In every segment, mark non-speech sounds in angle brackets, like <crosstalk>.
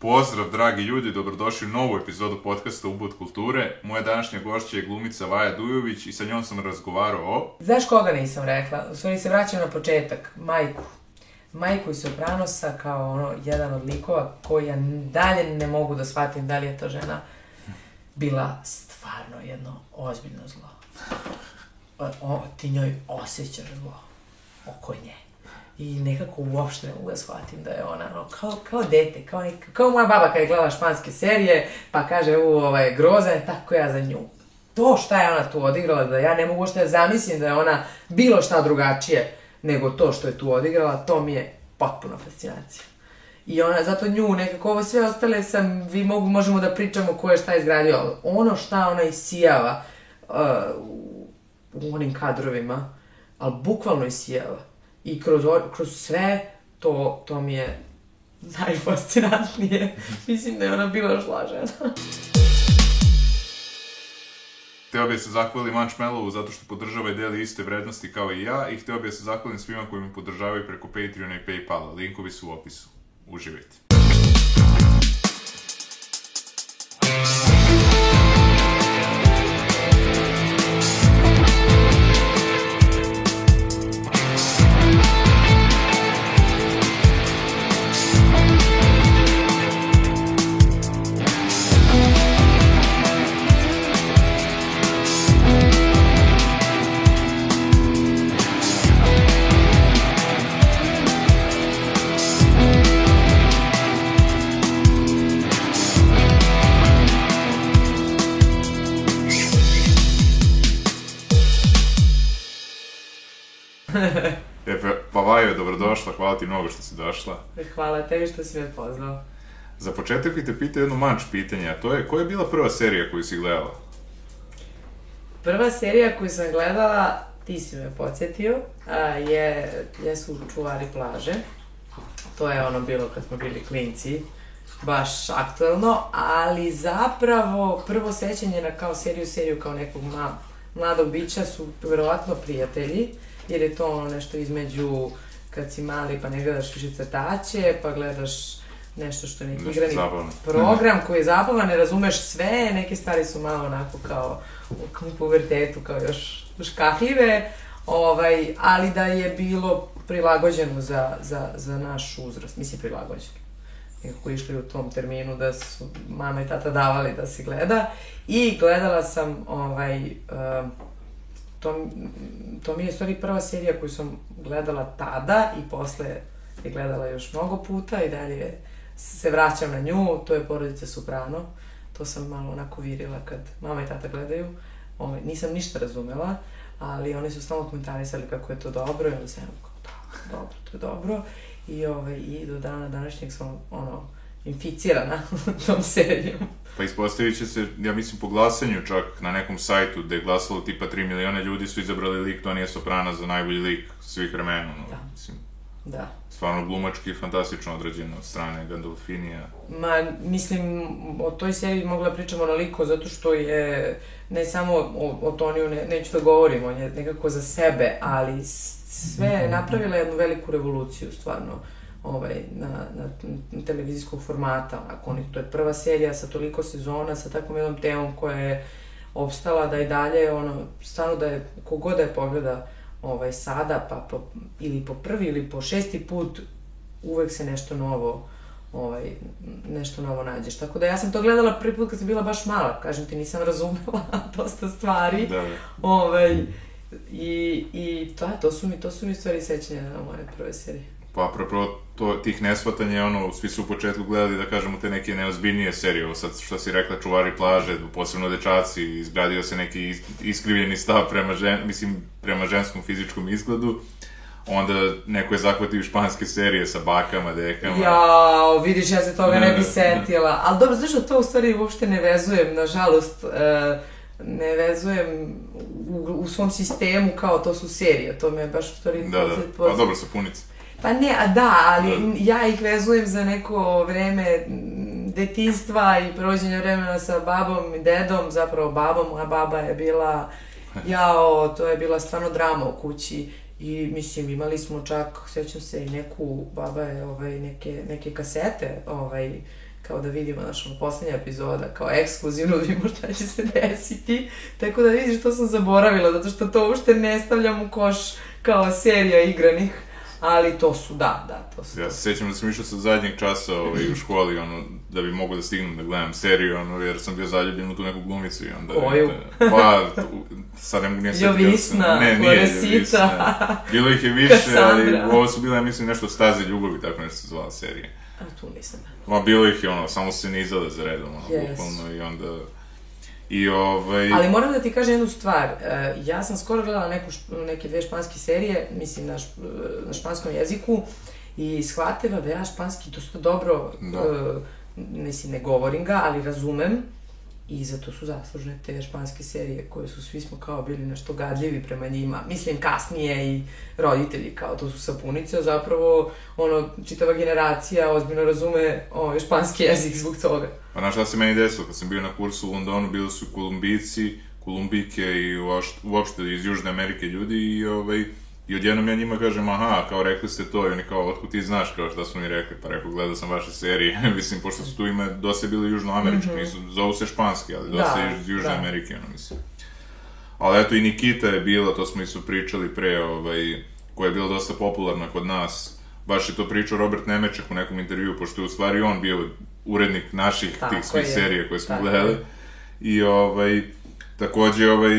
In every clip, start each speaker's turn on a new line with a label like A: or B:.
A: Pozdrav, dragi ljudi, dobrodošli u novu epizodu podcasta Ubud kulture. Moja današnja gošća je glumica Vaja Dujović i sa njom sam razgovarao o...
B: Znaš koga nisam rekla? U stvari se vraćam na početak. Majku. Majku iz Sopranosa kao ono, jedan od likova koji ja dalje ne mogu da shvatim da li je ta žena bila stvarno jedno ozbiljno zlo. O, ti njoj osjećaš zlo oko nje. I nekako uopšte ne mogu da shvatim da je ona ono, kao, kao dete, kao, nek, kao moja baba kada je gledala španske serije, pa kaže, u, ovaj, groza je, tako ja za nju. To šta je ona tu odigrala, da ja ne mogu uopšte da zamislim da je ona bilo šta drugačije nego to što je tu odigrala, to mi je potpuno fascinacija. I ona, zato nju nekako, ovo sve ostale sam, vi mogu, možemo da pričamo ko je šta izgradio, ali ono šta ona isijava uh, u, u onim kadrovima, ali bukvalno isijava. I kroz, kroz sve, to, to mi je najfascinantnije. Mislim da je ona bila još lažena.
A: Hteo bih se zahvalim Manchmellovu zato što podržava i deli iste vrednosti kao i ja i hteo bih se zahvalim svima koji me podržavaju preko Patreona i Paypala. Linkovi su u opisu. Uživajte. Hvala ti mnogo što si došla.
B: Hvala tebi što si me pozvao.
A: Za početak bih te pitao jedno manč pitanje, a to je, koja je bila prva serija koju si gledala?
B: Prva serija koju sam gledala, ti si me podsjetio, je, jesu Čuvari plaže. To je ono bilo kad smo bili klinci, baš aktuelno, ali zapravo prvo sećanje na kao seriju, seriju kao nekog ma, mladog bića su verovatno prijatelji, jer je to ono nešto između kad si mali pa ne gledaš više crtaće, pa gledaš nešto što je neki
A: Nešto
B: igrani
A: zabavno.
B: program koji je zabavan, ne razumeš sve, neke stvari su malo onako kao u pubertetu, kao još škakljive, ovaj, ali da je bilo prilagođeno za, za, za naš uzrast, mislim prilagođeno. Nekako išli u tom terminu da su mama i tata davali da se gleda i gledala sam ovaj, um, to, to mi je stvari prva serija koju sam gledala tada i posle je gledala još mnogo puta i dalje se vraćam na nju, to je porodica Soprano. To sam malo onako virila kad mama i tata gledaju. Ovaj, nisam ništa razumela, ali oni su stalno komentarisali kako je to dobro i onda sam kao, da, dobro, to je dobro. I, ovaj, i do dana današnjeg sam ono, inficirana tom serijom.
A: Pa ispostavit će se, ja mislim, po glasanju čak na nekom sajtu gde je glasalo tipa 3 miliona ljudi su izabrali lik Tonija Soprana za najbolji lik svih vremena. No,
B: Da.
A: Mislim,
B: Da.
A: stvarno glumački fantastično odrađeno od strane Gandolfinija.
B: Ma, mislim, o toj seriji mogla pričamo onoliko zato što je, ne samo o, o Toniju, ne, neću da govorim, on je nekako za sebe, ali sve je napravila jednu veliku revoluciju, stvarno, ovaj, na, na, televizijskog formata, onako, oni, to je prva serija sa toliko sezona, sa takvom jednom temom koja je opstala da i dalje, ono, stvarno da je, kogod da je pogleda ovaj, sada, pa po, ili po prvi ili po šesti put, uvek se nešto novo ovaj, nešto novo nađeš. Tako da ja sam to gledala prvi put kad sam bila baš mala, kažem ti, nisam razumela <laughs> dosta stvari.
A: Da.
B: Ovaj, I, i to, to su mi, to su mi stvari sećanja na moje prve serije.
A: Pa apropo to, tih nesvatanja, ono, svi su u početku gledali, da kažemo, te neke neozbiljnije serije, ovo sad što si rekla, čuvari plaže, posebno dečaci, izgradio se neki is- iskrivljeni stav prema, žen, mislim, prema ženskom fizičkom izgledu, onda neko je zahvatio španske serije sa bakama, dekama.
B: Jao, vidiš, ja se toga ne bi
A: Da,
B: setila. Ali dobro, znaš da to u stvari uopšte ne vezujem, nažalost, e, ne vezujem u, u svom sistemu kao to su serije. To me baš u stvari...
A: Da, da, pa dobro, sapunice.
B: Pa ne, a da, ali ja ih vezujem za neko vreme detinstva i provođenja vremena sa babom i dedom, zapravo babom, moja baba je bila, <laughs> jao, to je bila stvarno drama u kući. I mislim imali smo čak, sećam se i neku, baba je ovaj, neke, neke kasete, ovaj, kao da vidimo, znaš, ono, posljednja epizoda, kao ekskluzivno <laughs> vidimo šta će se desiti, tako da vidiš što sam zaboravila, zato što to uopšte ne stavljam u koš kao serija igranih, ali to su, da, da, to su.
A: Ja se sjećam da sam išao sa zadnjeg časa ovaj, u školi, ono, da bi mogu da stignem da gledam seriju, ono, jer sam bio zaljubljen u tu neku glumicu i onda...
B: Koju?
A: Pa, tu, sad ne mogu nije setiti.
B: Jovisna,
A: Ne, nije. Jovisna. Bilo ih je više, ali ovo su bile, ja mislim, nešto staze ljubavi, tako nešto se zvala serija.
B: A tu nisam.
A: Ma bilo ih je ono, samo se nizale za redom, ono,
B: Jesu.
A: bukvalno, i onda... I ovaj...
B: Ali moram da ti kažem jednu stvar. E, ja sam skoro gledala neku, neke dve španske serije, mislim na, šp- na španskom jeziku, i shvatila da ja španski dosta dobro,
A: Da.
B: e, mislim, ne govorim ga, ali razumem. I zato su zaslužne te španske serije koje su, svi smo kao bili nešto gadljivi prema njima. Mislim, kasnije i roditelji kao to su sapunice, a zapravo, ono, čitava generacija ozbiljno razume ovaj, španski jezik zbog toga.
A: Pa znaš šta se meni desilo, kad sam bio na kursu u Londonu, bili su Kolumbijci, Kolumbike i uopšte iz Južne Amerike ljudi i ovaj, i odjednom ja njima kažem, aha, kao rekli ste to, i oni kao, otkud ti znaš, kao šta su mi rekli, pa rekao, gledao sam vaše serije, <laughs> mislim, pošto su tu ime dosta bili južnoamerički, nisu, zovu se španski, ali dosta.
B: Da,
A: iz Južne
B: da.
A: Amerike, ono, mislim. Ali eto, i Nikita je bila, to smo isto pričali pre, ovaj, koja je bila dosta popularna kod nas, baš je to pričao Robert Nemeček u nekom intervjuu, pošto je u stvari on bio urednik naših
B: Tako
A: tih svih
B: je.
A: serija koje smo
B: Tako
A: gledali.
B: je.
A: I ovaj, takođe, ovaj,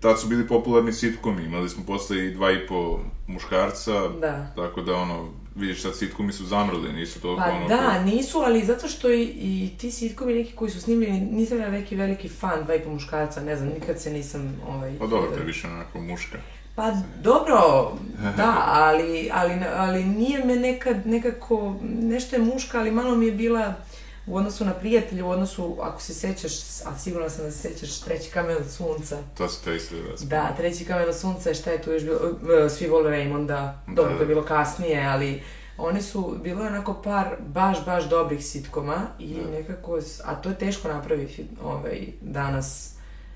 A: tad su bili popularni sitkomi, imali smo posle i dva i po muškarca,
B: Da.
A: tako da ono, vidiš sad sitkomi su zamrli, nisu toliko
B: Pa
A: ono...
B: da,
A: kao-
B: nisu, ali zato što i, i ti sitkomi neki koji su snimljeni, nisam ja neki veliki fan dva i po muškarca, ne znam, nikad se nisam, ovaj...
A: Pa dobro, to je više onako muška.
B: Pa dobro, da, <laughs> ali, ali, ali nije me nekad nekako, nešto je muška, ali malo mi je bila u odnosu na prijatelje, u odnosu, ako se sećaš, a sigurno sam da se sećaš, treći kamen od sunca.
A: To se to isto da
B: Da, treći kamen od sunca, šta je tu još bilo, e, svi vole Raymonda, dobro,
A: Da,
B: to je
A: da.
B: bilo kasnije, ali oni su, bilo je onako par baš, baš dobrih sitkoma i
A: Da.
B: nekako, a to je teško napraviti ovaj, danas.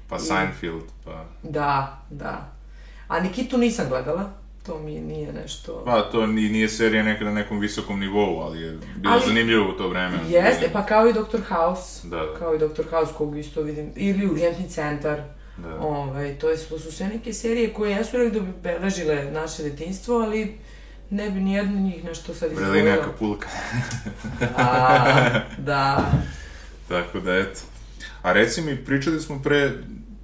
A: Pa
B: I-
A: Seinfeld, pa...
B: Da, da. A Nikitu nisam gledala, to mi nije nešto...
A: Pa to ni, nije serija neka na nekom visokom nivou, ali je bilo
B: Ali-
A: zanimljivo u to vreme.
B: Jeste, pa kao i Dr. House,
A: Da, da.
B: kao i Dr. House kog isto vidim, ili Urgentni centar.
A: Da.
B: Ovaj, to, je, to su sve neke serije koje jesu rekli da bi beležile naše detinjstvo, ali ne bi nijedna njih nešto sad
A: Vreli
B: izdvojila.
A: neka pulka.
B: Da, da. <laughs>
A: Tako da, eto. A reci mi, pričali smo pre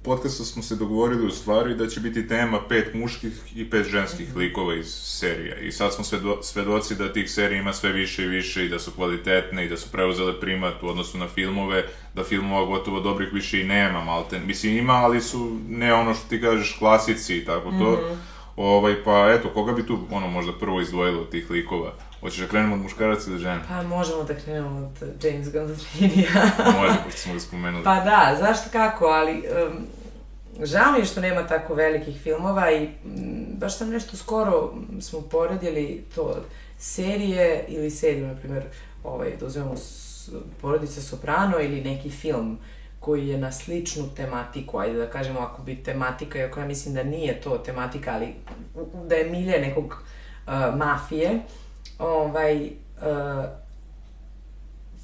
A: podcasta smo se dogovorili u stvari da će biti tema pet muških i pet ženskih likova iz serija. I sad smo svedo, svedoci da tih serija ima sve više i više i da su kvalitetne i da su preuzele primat u odnosu na filmove, da filmova gotovo dobrih više i nema, malte. Mislim, ima, ali su ne ono što ti kažeš klasici i tako to. Ovaj, pa eto, koga bi tu ono možda prvo izdvojilo od tih likova? Hoćeš da krenemo od muškaraca ili žena?
B: Pa možemo da krenemo od James Gandolfinija. <laughs>
A: Može, <laughs> pošto smo ga spomenuli.
B: Pa da, zašto kako, ali um, žao mi je što nema tako velikih filmova i mm, baš sam nešto skoro mm, smo poredili to serije ili seriju, na primjer, ovaj, da uzmemo Porodica Soprano ili neki film koji je na sličnu tematiku, ajde da kažemo ako bi tematika, iako ja mislim da nije to tematika, ali da je milje nekog uh, mafije, ovaj, uh,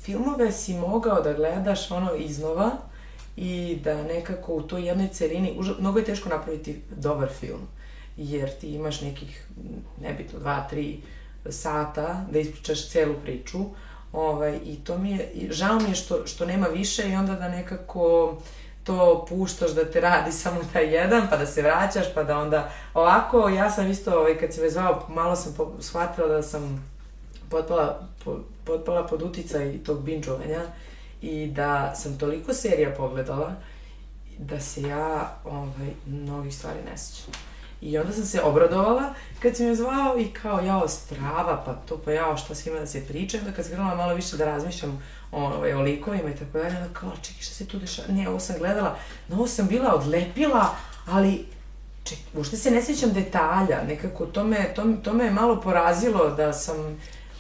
B: filmove si mogao da gledaš ono iznova i da nekako u toj jednoj celini, uža, mnogo je teško napraviti dobar film, jer ti imaš nekih, nebitno, dva, tri sata da ispričaš celu priču, ovaj, i to mi je, žao mi je što, što nema više i onda da nekako to puštaš da te radi samo taj jedan, pa da se vraćaš, pa da onda ovako, ja sam isto, ovaj, kad si me zvao, malo sam shvatila da sam potpala, po, potpala pod uticaj tog binđovanja i da sam toliko serija pogledala da se ja ovaj, mnogih stvari ne sjećam. I onda sam se obradovala kad si me zvao i kao, jao, strava, pa to, pa jao, šta svima da se priča. Onda kad sam malo više da razmišljam ovaj, o likovima i tako dalje, onda kao, čekaj, šta se tu dešava? Ne, ovo sam gledala, na ovo sam bila odlepila, ali Ček, uopšte se ne sjećam detalja, nekako to me, to, to me je malo porazilo da sam...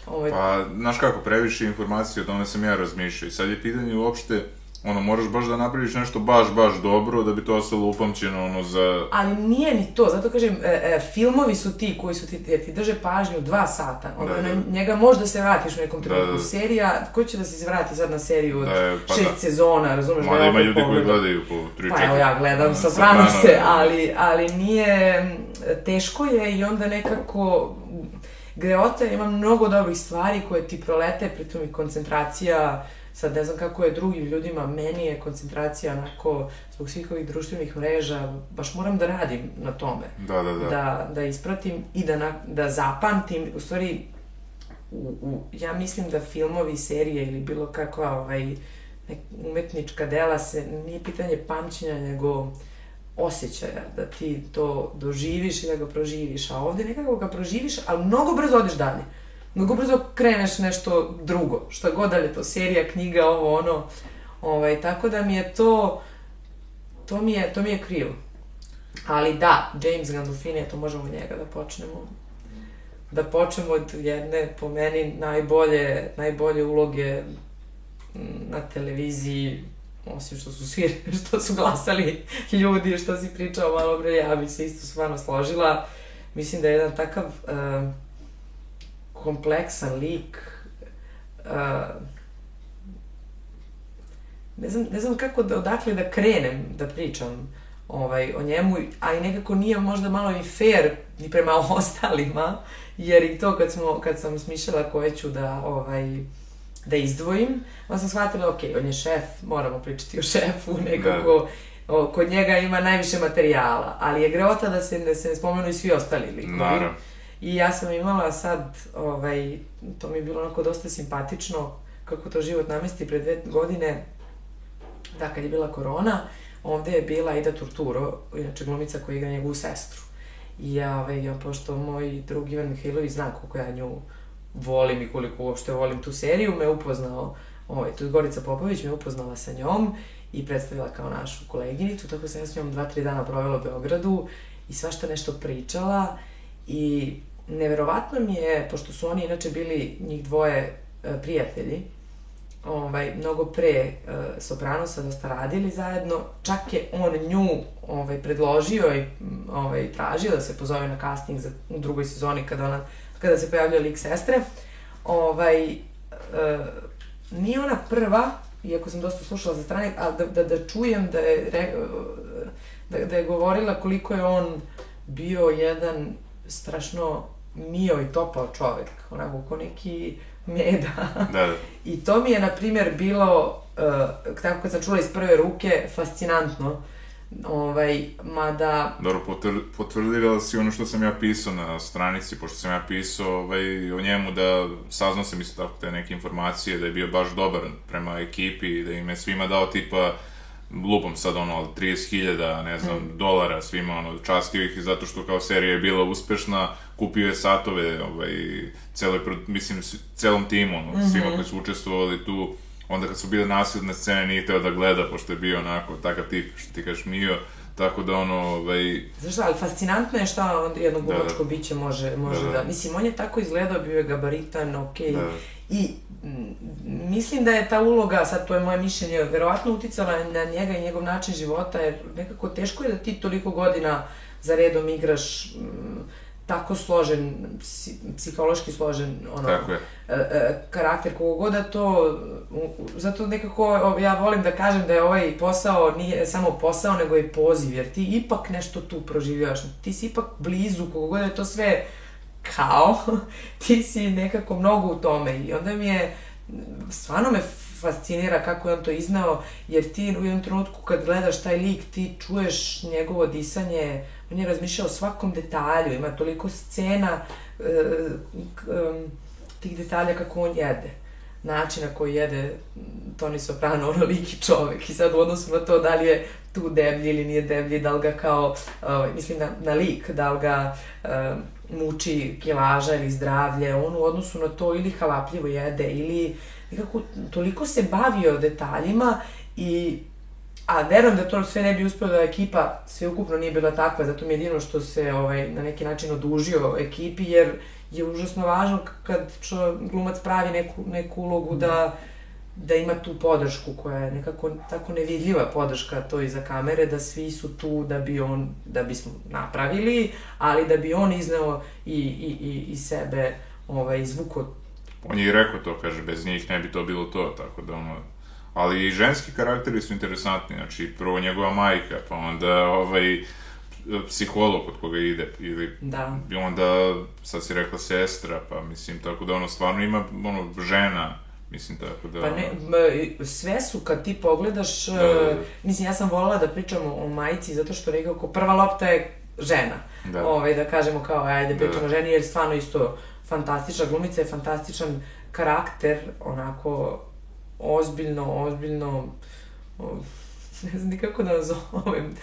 B: Ovaj,
A: Pa, znaš kako, previše informacije o tome sam ja razmišljao i sad je pitanje uopšte ono, moraš baš da napraviš nešto baš, baš dobro da bi to ostalo upamćeno, ono, za...
B: Ali nije ni to, zato kažem, e, e, filmovi su ti koji su ti, jer ti drže pažnju dva sata, onda
A: Da, da.
B: na njega možda se vratiš u nekom trenutku.
A: Da, da.
B: Serija, ko će da se vrati sad na seriju od
A: Da je, pa
B: šest
A: da.
B: sezona, razumeš?
A: Mada
B: da
A: ima ljudi koji gledaju po 3-4.
B: Pa evo ja gledam Sopranose, ali, ali nije, teško je i onda nekako, Greota ima mnogo dobrih stvari koje ti prolete, pritom i koncentracija, sad ne znam kako je drugim ljudima, meni je koncentracija onako, zbog svih ovih društvenih mreža, baš moram da radim na tome.
A: Da, da, da.
B: Da, da ispratim i da, na, da zapamtim, u stvari, u, u, ja mislim da filmovi, serije ili bilo kakva ovaj, nek, umetnička dela se, nije pitanje pamćenja, nego osjećaja, da ti to doživiš i da ga proživiš, a ovde nekako ga proživiš, ali mnogo brzo odeš dalje. Mnogo brzo kreneš nešto drugo, šta god da li je to serija, knjiga, ovo, ono, ovaj, tako da mi je to, to mi je, to mi je krivo. Ali da, James Gandolfini, to možemo njega da počnemo. Da počnemo od jedne, po meni, najbolje, najbolje uloge mm, na televiziji, osim što su svi, <laughs> što su glasali ljudi, što si pričao malo pre, ja bih se isto stvarno složila. Mislim da je jedan takav um, kompleksan lik, uh, ne znam, ne znam kako da, odakle da krenem da pričam ovaj, o njemu, a i nekako nije možda malo i fair ni prema <laughs> ostalima, jer i to kad, smo, kad sam smišljala koje ću da, ovaj, da izdvojim, onda sam shvatila, ok, on je šef, moramo pričati o šefu, nekako, o, kod njega ima najviše materijala, ali je greota da se, da se ne spomenu i svi ostali likovi.
A: Naravno.
B: I ja sam imala sad, ovaj, to mi je bilo onako dosta simpatično, kako to život namesti pre dve godine, da, kad je bila korona, ovde je bila Ida Turturo, inače glumica koja igra njegovu sestru. I ja, ovaj, ja, pošto moj drug Ivan Mihajlović zna koliko ja nju volim i koliko uopšte volim tu seriju, me upoznao, ovaj, tu Gorica Popović me upoznala sa njom i predstavila kao našu koleginicu, tako sam ja s njom dva, tri dana provela u Beogradu i svašta nešto pričala i neverovatno mi je, pošto su oni inače bili njih dvoje e, prijatelji, ovaj, mnogo pre uh, Sopranosa dosta radili zajedno, čak je on nju ovaj, predložio i ovaj, tražio da se pozove na casting za, u drugoj sezoni kada, ona, kada se pojavljuje lik sestre. Ovaj, uh, nije ona prva, iako sam dosta slušala za strane, ali da, da, da čujem da je, re, da, da je govorila koliko je on bio jedan strašno mio i topao čovek, onako ko neki meda.
A: Da, da.
B: I to mi je, na primjer, bilo, uh, tako kad sam čula iz prve ruke, fascinantno. Ovaj, mada,
A: Dobro, potr- potvrdila si ono što sam ja pisao na stranici, pošto sam ja pisao ovaj, o njemu da saznao sam isto tako te neke informacije, da je bio baš dobar prema ekipi, da im je svima dao tipa lupom sad ono 30.000, ne znam,
B: Mm.
A: dolara svima, ono, častio ih i zato što kao serija je bila uspešna, kupio je satove, ovaj, celoj, mislim, celom timu, ono,
B: Mhm.
A: svima koji su učestvovali tu, onda kad su bile nasilne scene nije teo da gleda, pošto je bio onako, takav tip, što ti kažeš, mio, tako da ono, ovaj,
B: znaš šta, ali fascinantno je šta on jedno
A: Da,
B: glumačko
A: da.
B: biće može, može
A: Da,
B: da,
A: da.
B: Mislim, on je tako izgledao, bio je gabaritan, okej.
A: da,
B: I mm, mislim da je ta uloga, sad to je moje mišljenje, verovatno uticala na njega i njegov način života, jer nekako teško je da ti toliko godina za redom igraš mm, tako složen, psi, psihološki složen ono,
A: tako je.
B: e, e, karakter, kogo god da to, zato nekako ja volim da kažem da je ovaj posao nije samo posao, nego i poziv, jer ti ipak nešto tu proživljavaš, ti si ipak blizu, kogo god da je to sve kao, <laughs> ti si nekako mnogo u tome i onda mi je, stvarno me fascinira kako je on to iznao, jer ti u jednom trenutku kad gledaš taj lik, ti čuješ njegovo disanje, on je razmišljao o svakom detalju, ima toliko scena e, em, tih detalja kako on jede način na koji jede Tony Soprano, <laughs> onoliki čovek. I sad u odnosu na to da li je tu deblji ili nije deblji, da li ga kao, ovaj, mislim na, na lik, da li ga um, muči kilaža ili zdravlje, on u odnosu na to ili halapljivo jede ili nekako toliko se bavio detaljima i A verujem da to sve ne bi uspelo da ekipa sve ukupno nije bila takva, zato mi je jedino što se ovaj, na neki način odužio ekipi, jer je užasno važno kad čo, glumac pravi neku, neku ulogu da da ima tu podršku koja je nekako tako nevidljiva podrška to iza kamere, da svi su tu da bi on, da bismo napravili, ali da bi on izneo i, i, i, i sebe ovaj, izvuko.
A: On je i rekao to, kaže, bez njih ne bi to bilo to, tako da ono, ali i ženski karakteri su interesantni, znači prvo njegova majka, pa onda ovaj psiholog kod koga ide, ili
B: Da.
A: onda, sad si rekla sestra, pa mislim, tako da ono stvarno ima, ono, žena, mislim, tako da...
B: Pa ne, m, sve su kad ti pogledaš,
A: Da, da, da.
B: e, mislim ja sam voljela da pričam o majici zato što nekako prva lopta je žena.
A: Da.
B: Ovaj, da kažemo kao ajde
A: Da.
B: pričamo o ženi jer stvarno isto fantastična glumica je fantastičan karakter, onako ozbiljno, ozbiljno <laughs> ne znam ni kako da nazovem,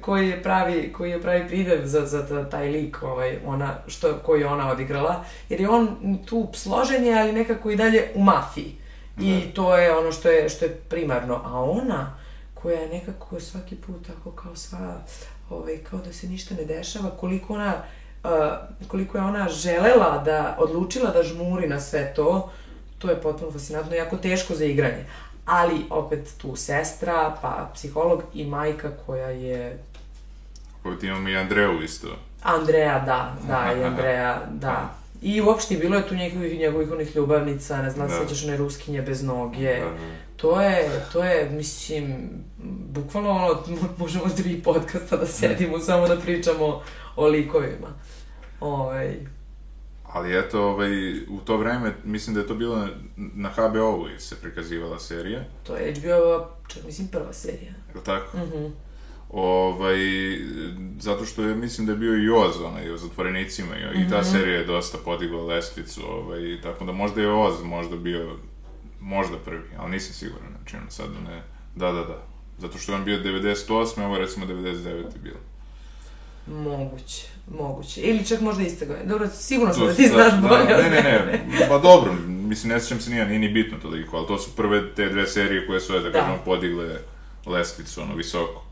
B: koji je pravi, koji je pravi pridev za, za ta- taj lik, ovaj, ona, što, koji je ona odigrala, jer je on tu složen je, ali nekako i dalje u mafiji. I to je ono što je, što je primarno. A ona, koja je nekako svaki put tako kao sva, ovaj, kao da se ništa ne dešava, koliko ona, uh, koliko je ona želela da, odlučila da žmuri na sve to, to je potpuno fascinantno, jako teško za igranje. Ali opet tu sestra, pa psiholog i majka koja je
A: Ovdje imamo i Andreju isto.
B: Andreja, da, da, i <laughs> Andreja, da. I uopšte bilo je tu njegovih, njegovih onih ljubavnica, ne znam,
A: Da.
B: da. sećaš one ruskinje bez noge.
A: Da, da.
B: To je, to je, mislim, bukvalno ono, mo- možemo tri podcasta da sedimo samo da pričamo o likovima. Ovaj,
A: Ali eto, ovaj, u to vreme, mislim da je to bilo na, na HBO-u se prikazivala serija,
B: to je HBO, čak mislim prva serija.
A: je li tako?
B: Mhm.
A: Ovaj, zato što je, mislim da je bio i Oz, onaj, o zatvorenicima, i, i ta
B: Mhm.
A: serija je dosta podigla lestvicu, ovaj, tako da možda je Oz možda bio, možda prvi, ali nisam siguran, znači, sad ne, da, da, da. Zato što je on bio 98, ovo je recimo 99 je bilo.
B: Moguće, moguće. Ili čak možda iste godine. Dobro, sigurno sam da ti znaš bolje
A: da, Ne, ne, ne, pa dobro, mislim, ne sjećam se nije, nije ni bitno toliko, ali to su prve te dve serije koje su, da
B: Da.
A: kažemo, podigle lestvicu, ono, visoko.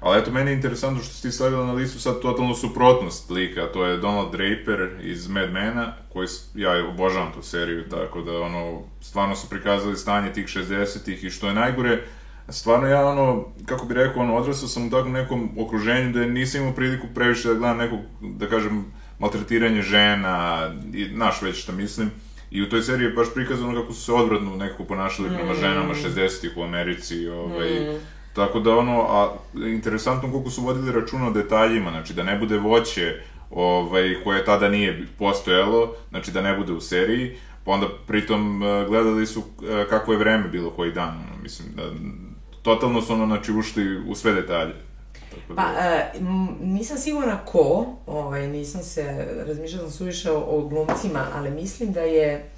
A: Ali eto, meni je interesantno što si ti stavila na listu sad totalnu suprotnost lika, to je Donald Draper iz Mad Mena, koji, ja obožavam tu seriju, tako da, ono, stvarno su prikazali stanje tih 60-ih i što je najgore, stvarno ja, ono, kako bi rekao, ono, odrastao sam u takvom nekom okruženju da nisam imao priliku previše da gledam nekog, da kažem, maltretiranje žena, i, znaš već šta mislim. I u toj seriji je baš prikazano kako su se odvratno nekako ponašali prema ženama 60-ih u Americi, ovaj, Tako da ono, a interesantno koliko su vodili računa o detaljima, znači da ne bude voće ovaj, koje tada nije postojalo, znači da ne bude u seriji, pa onda pritom e, gledali su e, kakvo je vreme bilo koji dan, ono, mislim da totalno su ono, znači, ušli u sve detalje. Tako
B: Pa,
A: da,
B: e, m, nisam sigurna ko, ovaj, nisam se, razmišljala sam suviše o, o glumcima, ali mislim da je,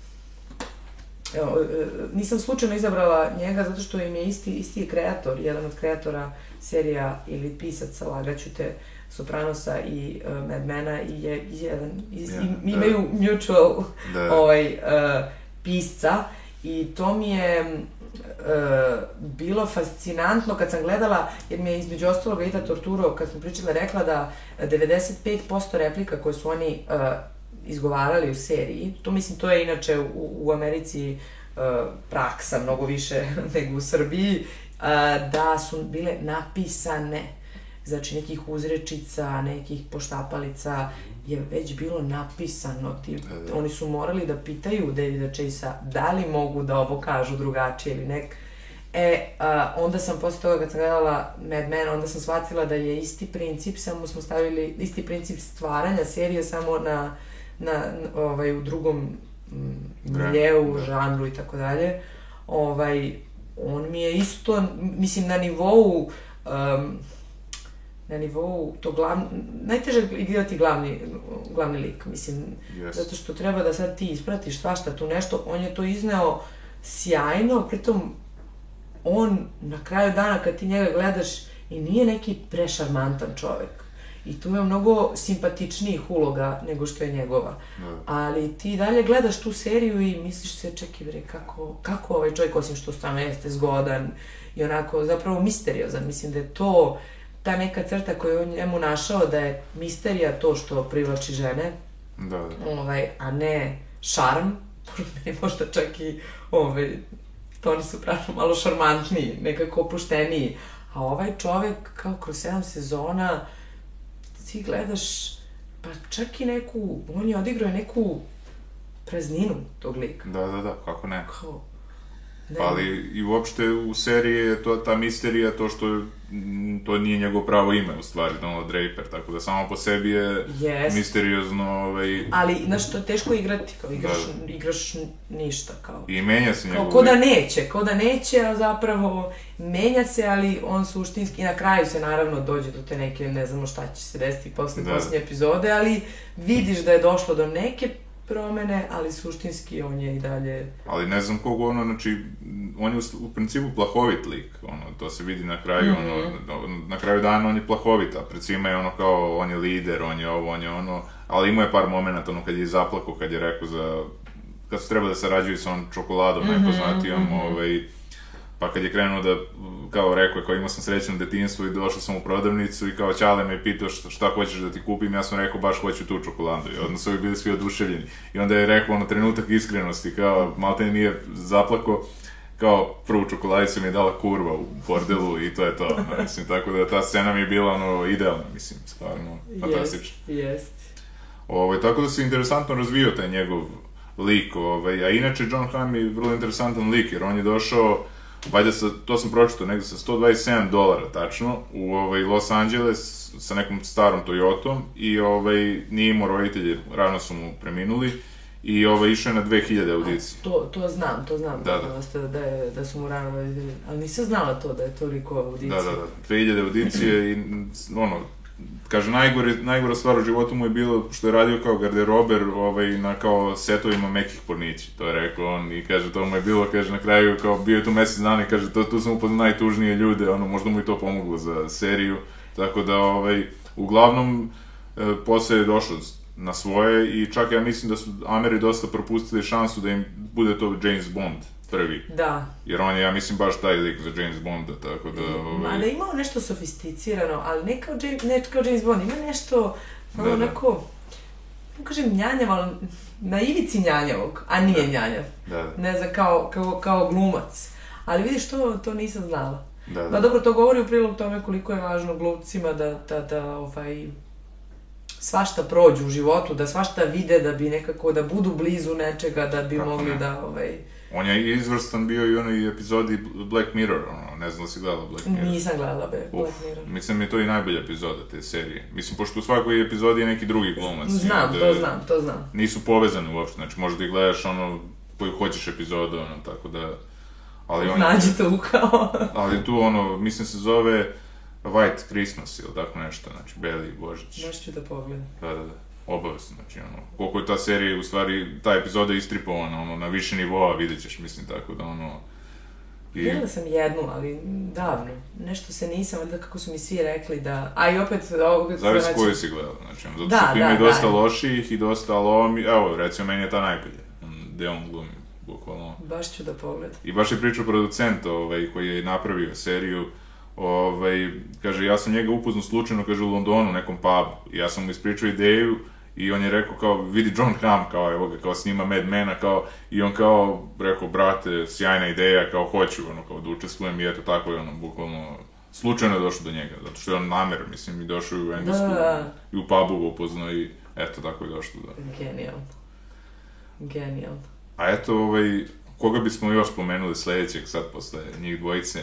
B: evo, e, nisam slučajno izabrala njega zato što im je isti, isti je kreator, jedan od kreatora serija ili pisaca, lagaću te, Sopranosa i uh, Mad Mena i je jedan, iz,
A: Ja,
B: im-
A: da.
B: imaju mutual
A: da,
B: ovaj, uh, pisca i to mi je uh, bilo fascinantno kad sam gledala, jer mi je između ostalog Ida Torturo, kad smo pričali, rekla da 95% replika koje su oni uh, izgovarali u seriji, to mislim, to je inače u, u Americi uh, praksa mnogo više <laughs> nego u Srbiji, uh, da su bile napisane. Znači nekih uzrečica, nekih poštapalica je već bilo napisano. Ti,
A: Da, da.
B: Oni su morali da pitaju Davida Chase-a da li mogu da ovo kažu drugačije ili nek. E, a, onda sam posle toga kad sam gledala Mad Men, onda sam shvatila da je isti princip, samo smo stavili isti princip stvaranja serije samo na, na, na ovaj, u drugom mm,
A: Vreme,
B: miljeu,
A: da.
B: žanru i tako dalje. Ovaj, on mi je isto, mislim, na nivou um, na nivou to glavni, najteže je igrati glavni, glavni lik, mislim,
A: Yes.
B: zato što treba da sad ti ispratiš svašta tu nešto, on je to izneo sjajno, pritom on na kraju dana kad ti njega gledaš i nije neki prešarmantan čovek. I tu je mnogo simpatičnijih uloga nego što je njegova.
A: Da.
B: Ali ti dalje gledaš tu seriju i misliš se, čekaj bre, kako, kako ovaj čovjek, osim što stvarno jeste zgodan i onako zapravo misteriozan. Mislim da je to ta neka crta koju je on njemu našao da je misterija to što privlači žene,
A: Da, da.
B: ovaj, a ne šarm, <laughs> meni možda čak i ovaj, Toni Soprano malo šarmantniji, nekako opušteniji. A ovaj čovek, kao kroz sedam sezona, ti gledaš, pa čak i neku, on je odigrao neku prazninu tog lika.
A: Da, da, da, kako ne.
B: Kao, ne,
A: Ali i uopšte u seriji je to, ta misterija to što to nije njegovo pravo ime u stvari, Donald Draper, tako da samo po sebi je
B: Jest.
A: misteriozno ovaj,
B: Ali, znaš, to je teško igrati, kao igraš, igraš ništa, kao.
A: i menja se
B: Kao,
A: njegov
B: ko da neće, ko da neće, a zapravo menja se, ali on suštinski, i na kraju se naravno dođe do te neke, ne znamo šta će se desiti posle
A: Da.
B: posljednje epizode, ali vidiš da je došlo do neke promene, ali suštinski on je i dalje...
A: Ali ne znam koga ono, znači, on je u, u principu plahovit lik, ono, to se vidi na kraju,
B: Mhm.
A: ono, na- na kraju dana on je plahovit, a pred svima je ono kao, on je lider, on je ovo, on je ono, ali imao je par momenata, ono, kad je zaplako, kad je rekao za, kad su treba da sarađuju sa onom čokoladom,
B: Mhm,
A: najpoznatijom, ovaj, pa kad je krenuo da, kao rekao je, kao imao sam srećno detinjstvo i došao sam u prodavnicu i kao Ćale me je pitao šta, šta hoćeš da ti kupim, ja sam rekao baš hoću tu čokoladu i odmah su bili svi oduševljeni. I onda je rekao ono trenutak iskrenosti, kao malte nije zaplako, kao prvu čokoladicu mi je dala kurva u bordelu i to je to. ono, mislim, tako da ta scena mi je bila ono idealna, mislim, stvarno, fantastična.
B: Jest, jest.
A: Ovaj, tako da se interesantno razvio taj njegov lik, ovaj, a inače John Hamm je vrlo interesantan lik, jer on je došao, valjda sa, to sam pročitao, negde sa 127 dolara tačno, u ovaj, Los Angeles sa nekom starom Toyotom i ovaj, nije imao roditelje, rano su mu preminuli i ovaj, išao je na 2000 audicije.
B: To, to znam, to znam.
A: Da, da.
B: Dosta, da, je, da su mu rano roditelji. Ali nisam znala to, da je toliko audicija.
A: Da, da, da, 2000 audicije i ono, kaže, najgore, najgora stvar u životu mu je bilo što je radio kao garderober ovaj, na kao setovima mekih pornića, to je rekao on i kaže, to mu je bilo, kaže, na kraju, kao bio je tu mesec dana i kaže, to, tu sam upoznao najtužnije ljude, ono, možda mu i to pomoglo za seriju, tako da, ovaj, uglavnom, e, posle je došao na svoje i čak ja mislim da su Ameri dosta propustili šansu da im bude to James Bond prvi.
B: Da.
A: Jer on je, ja mislim, baš taj lik za James Bonda, tako da... Ovaj...
B: Mada imao nešto sofisticirano, ali ne kao James, ne kao James Bond, ima nešto, ono,
A: Da, da.
B: onako, ne kažem njanjav, ali na ivici njanjavog, a nije njanjav.
A: Da, da,
B: Ne znam, kao, kao, kao glumac. Ali vidiš, to, to nisam znala.
A: da,
B: Ma
A: da.
B: dobro, to govori u prilog tome koliko je važno glumcima da, da, da ovaj, svašta prođu u životu, da svašta vide, da bi nekako, da budu blizu nečega, da bi
A: Kako
B: mogli
A: ne.
B: da, ovaj,
A: On je izvrstan bio i onoj epizodi Black Mirror, ono, ne znam da si gledala Black Mirror.
B: nisam gledala be,
A: Uf,
B: Black Mirror.
A: mislim da je to i najbolja epizoda te serije. Mislim, pošto u svakoj epizodi je neki drugi glumac.
B: Znam, to znam, to znam.
A: Nisu povezani uopšte, znači možda i gledaš ono koju hoćeš epizodu, ono, tako da... Ali on,
B: Nađi to kao...
A: ali tu ono, mislim se zove White Christmas ili tako nešto, znači Beli Božić.
B: Baš ću da pogledam.
A: Da, da, da. Obavezno, znači ono, koliko je ta serija, u stvari, ta epizoda istripovana, ono, na više nivoa, vidjet ćeš, mislim, tako da, ono... I,
B: Gledala sam jednu, ali davno. Nešto se nisam, valjda kako su mi svi rekli da... A i opet, opet
A: zavisi
B: vraćam-
A: koju si gledala, znači, ono, zato
B: Da,
A: što tu ima
B: da,
A: i dosta
B: da.
A: lošijih i dosta, ali ovo mi, evo, recimo, meni je ta najbolja, gde on glumi, bukvalno.
B: Baš ću da pogledam.
A: I baš je pričao producent, ovaj, koji je napravio seriju, ovaj, kaže, ja sam njega upoznao slučajno, kaže, u Londonu, u nekom pubu, i ja sam mu ispričao ideju, i on je rekao kao, vidi John Hamm, kao evo ga, kao snima Mad Mena, kao, i on kao, rekao, brate, sjajna ideja, kao, hoću, ono, kao, da učestvujem, i eto, tako je, ono, bukvalno, slučajno je došao do njega, zato što je on namer, mislim, i došao u Englesku,
B: Da.
A: i u pubu ga upoznao, i eto, tako je došlo do...
B: Genijalno. Genijalno.
A: A eto, ovaj, koga bismo još spomenuli sledećeg sad posle njih dvojice?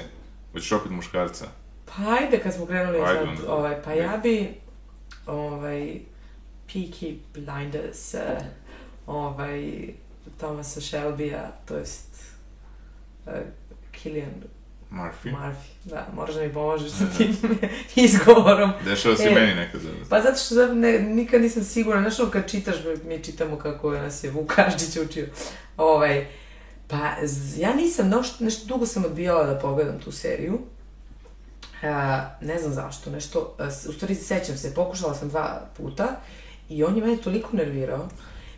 A: Hoćeš opet muškarca?
B: Pa ajde kad smo krenuli
A: Ajde
B: sad,
A: onda.
B: ovaj, pa ja bi, ovaj, Peaky Blinders, eh, ovaj, Thomasa Shelby-a, to jest, uh, Killian
A: Murphy?
B: Murphy, da, moraš da mi pomožeš sa tim <laughs> izgovorom.
A: Dešava se
B: E,
A: meni nekad. da-
B: Pa zato što zapravo ne, nikad nisam sigurna, znaš ono kad čitaš, mi čitamo kako nas je Vuk Karadžić učio, ovaj, pa ja nisam, nešto, nešto dugo sam odbijala da pogledam tu seriju, A, ne znam zašto, nešto, s- u stvari sećam se, pokušala sam dva puta i on je mene toliko nervirao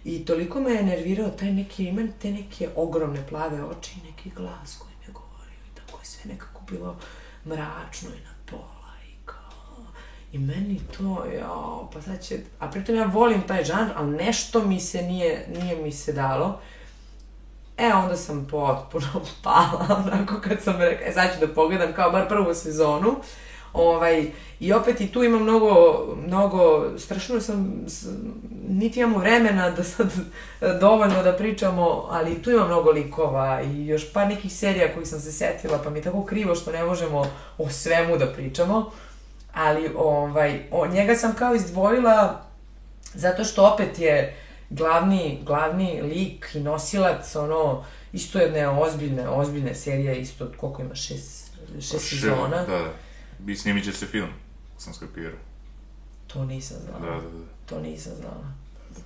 B: i toliko me je nervirao taj neki, ima te neke ogromne plave oči i neki glas koji mi je govorio i tako je sve nekako bilo mračno i na pola i kao... I meni to, jao, pa sad će... A pritom ja volim taj žanr, ali nešto mi se nije, nije mi se dalo. E, onda sam potpuno <laughs> pala, onako kad sam rekla, e, sad ću da pogledam kao bar prvu sezonu. Ovaj, I opet i tu ima mnogo, mnogo, strašno sam, niti imamo vremena da sad dovoljno da pričamo, ali tu ima mnogo likova i još par nekih serija kojih sam se setila, pa mi je tako krivo što ne možemo o svemu da pričamo. Ali ovaj, o, njega sam kao izdvojila zato što opet je glavni, glavni lik i nosilac, ono, isto jedne ozbiljne, ozbiljne serije, isto, koliko ima, šest, šest
A: Še-
B: sezona.
A: Da. I snimit će se film, sam skapirao.
B: To nisam znala.
A: Da, da, da.
B: To nisam znala.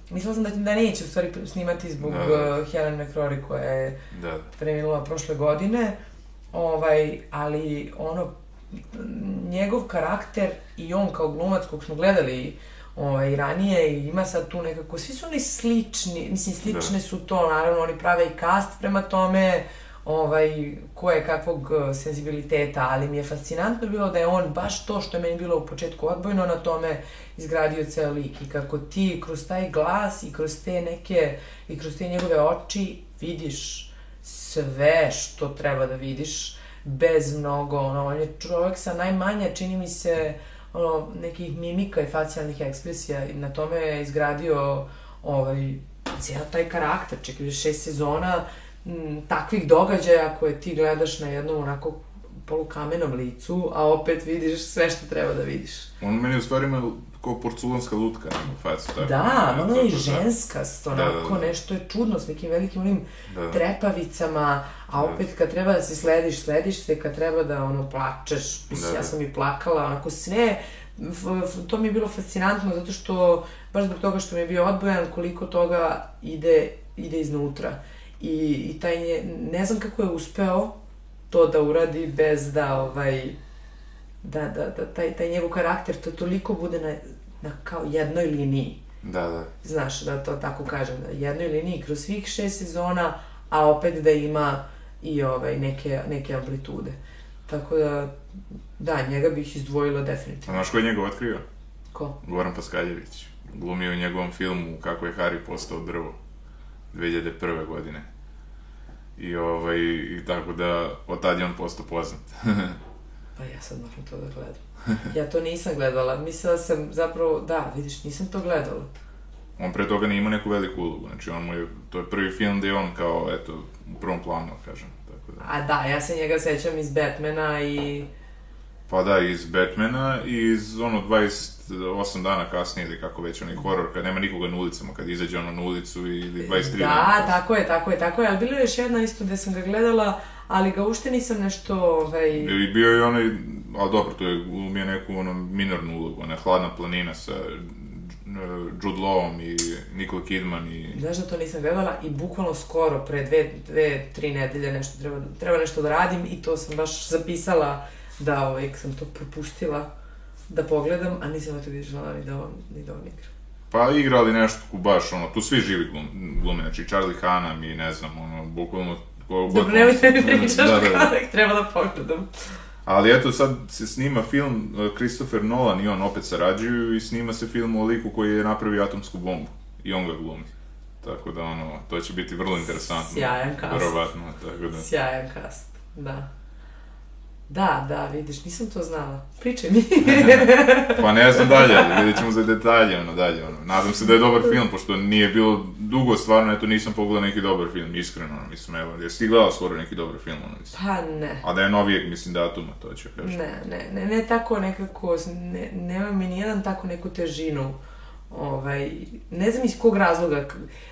B: Mislila sam da, da neće u stvari snimati zbog
A: Da, da.
B: uh, Helen McCrory koja je
A: Da, da.
B: preminula prošle godine, ovaj, ali ono, njegov karakter i on kao glumac kog smo gledali ovaj, ranije i ima sad tu nekako, svi su oni slični, mislim slične su to, naravno oni prave i cast prema tome, ovaj, ko je kakvog eh, senzibiliteta, ali mi je fascinantno bilo da je on baš to što je meni bilo u početku odbojno na tome izgradio ceo lik i kako ti kroz taj glas i kroz te neke, i kroz te njegove oči vidiš sve što treba da vidiš bez mnogo, ono, on je čovjek sa najmanje, čini mi se, ono, nekih mimika i facijalnih ekspresija i na tome je izgradio ovaj, cijel taj karakter, čekaj, šest sezona m, takvih događaja koje ti gledaš na jednom onako polukamenom licu, a opet vidiš sve što treba da vidiš.
A: On meni u stvari ima kao porculanska lutka u facu. Tako,
B: Da, ono je i
A: tako da-
B: ženskast,
A: Da,
B: onako
A: da, da.
B: nešto je čudno s nekim velikim onim
A: Da, da.
B: trepavicama, a opet kad treba da se slediš, slediš se, kad treba da ono plačeš, mislim,
A: Da,
B: ja
A: da.
B: sam i plakala, onako sve, to mi je bilo fascinantno zato što, baš zbog toga što mi je bio odbojan, koliko toga ide, ide iznutra. I, i taj nje, ne znam kako je uspeo to da uradi bez da, ovaj, da, da, da taj, taj njegov karakter to toliko bude na, na kao jednoj liniji
A: Da, da.
B: znaš, da to tako kažem, na jednoj liniji kroz svih šest sezona, a opet da ima i ovaj, neke, neke amplitude. Tako da, da, njega bih izdvojila
A: A
B: definitivno.
A: znaš ko je njega otkrio?
B: Ko?
A: Goran Paskaljević. Glumio u njegovom filmu Kako je Harry postao drvo. 2001. godine. I ovaj, i tako da, od tad je on postao poznat. <laughs>
B: Pa ja sad moram to da gledam. Ja to nisam gledala, mislila sam zapravo, da, vidiš, nisam to gledala.
A: on pre toga nije imao neku veliku ulogu, znači on mu je, to je prvi film gde je on kao, eto, u prvom planu, kažem, tako da.
B: A da, ja se njega sećam iz Batmana i...
A: Pa da, iz Batmana i iz ono 28 dana kasnije ili kako već onaj horor kad nema nikoga na ulicama, kad izađe ono na ulicu ili 23
B: Da,
A: dana. kasnije.
B: tako je, tako je, tako je, ali bilo je još jedna isto gde sam ga gledala, ali ga ušte nisam nešto, ovaj...
A: I bio je onaj, ali dobro, to je glumio neku ono minornu ulogu, ona hladna planina sa eh, Jude Lawom i Nicole Kidman i...
B: Znaš da to nisam gledala i bukvalno skoro, pre dve, dve tri nedelje nešto treba, treba nešto da radim i to sam baš zapisala da ovaj, sam to propustila da pogledam, a nisam to vidjela ni da on, ni da on igra.
A: Pa igrali nešto ku baš, ono, tu svi živi glum, glume, znači Charlie Hunnam i ne znam, ono, bukvalno...
B: Dobro, nemoj da <laughs> mi pričaš
A: Da, da, da. <laughs>
B: da treba da pogledam.
A: Ali eto, sad se snima film, uh, Christopher Nolan i on opet sarađuju i snima se film o liku koji je napravio atomsku bombu. I on ga glumi. Tako da, ono, to će biti vrlo interesantno.
B: Sjajan cast.
A: Verovatno, tako da.
B: Sjajan kast, da. Da, da, vidiš, nisam to znala. Pričaj mi. <laughs>
A: Pa ne znam dalje, vidjet ćemo za detalje, ono, dalje, ono. Nadam se da je dobar film, pošto nije bilo dugo, stvarno, eto, nisam pogledao neki dobar film, iskreno, ono, mislim, evo, jesi ti gledala skoro neki dobar film, ono, mislim.
B: pa ne.
A: A da je novijeg, mislim, datuma, to ću kažem.
B: Ne, ne, ne, ne tako nekako, ne, nema mi nijedan tako neku težinu. Ovaj, ne znam iz kog razloga.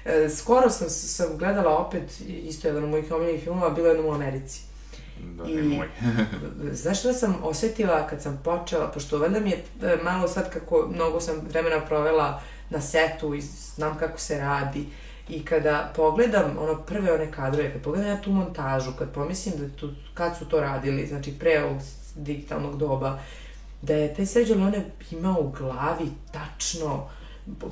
B: e, Skoro sam, sam gledala opet, isto jedan od mojih omiljenih filmova, bilo je jednom u Americi.
A: Da,
B: I-
A: nemoj. <laughs>
B: Znaš šta sam osetila kad sam počela, pošto valjda mi je e, malo sad kako mnogo sam vremena provela na setu i znam kako se radi. I kada pogledam ono prve one kadrove, kad pogledam ja tu montažu, kad pomislim da tu, kad su to radili, znači pre ovog digitalnog doba, da je taj Sergio Leone imao u glavi tačno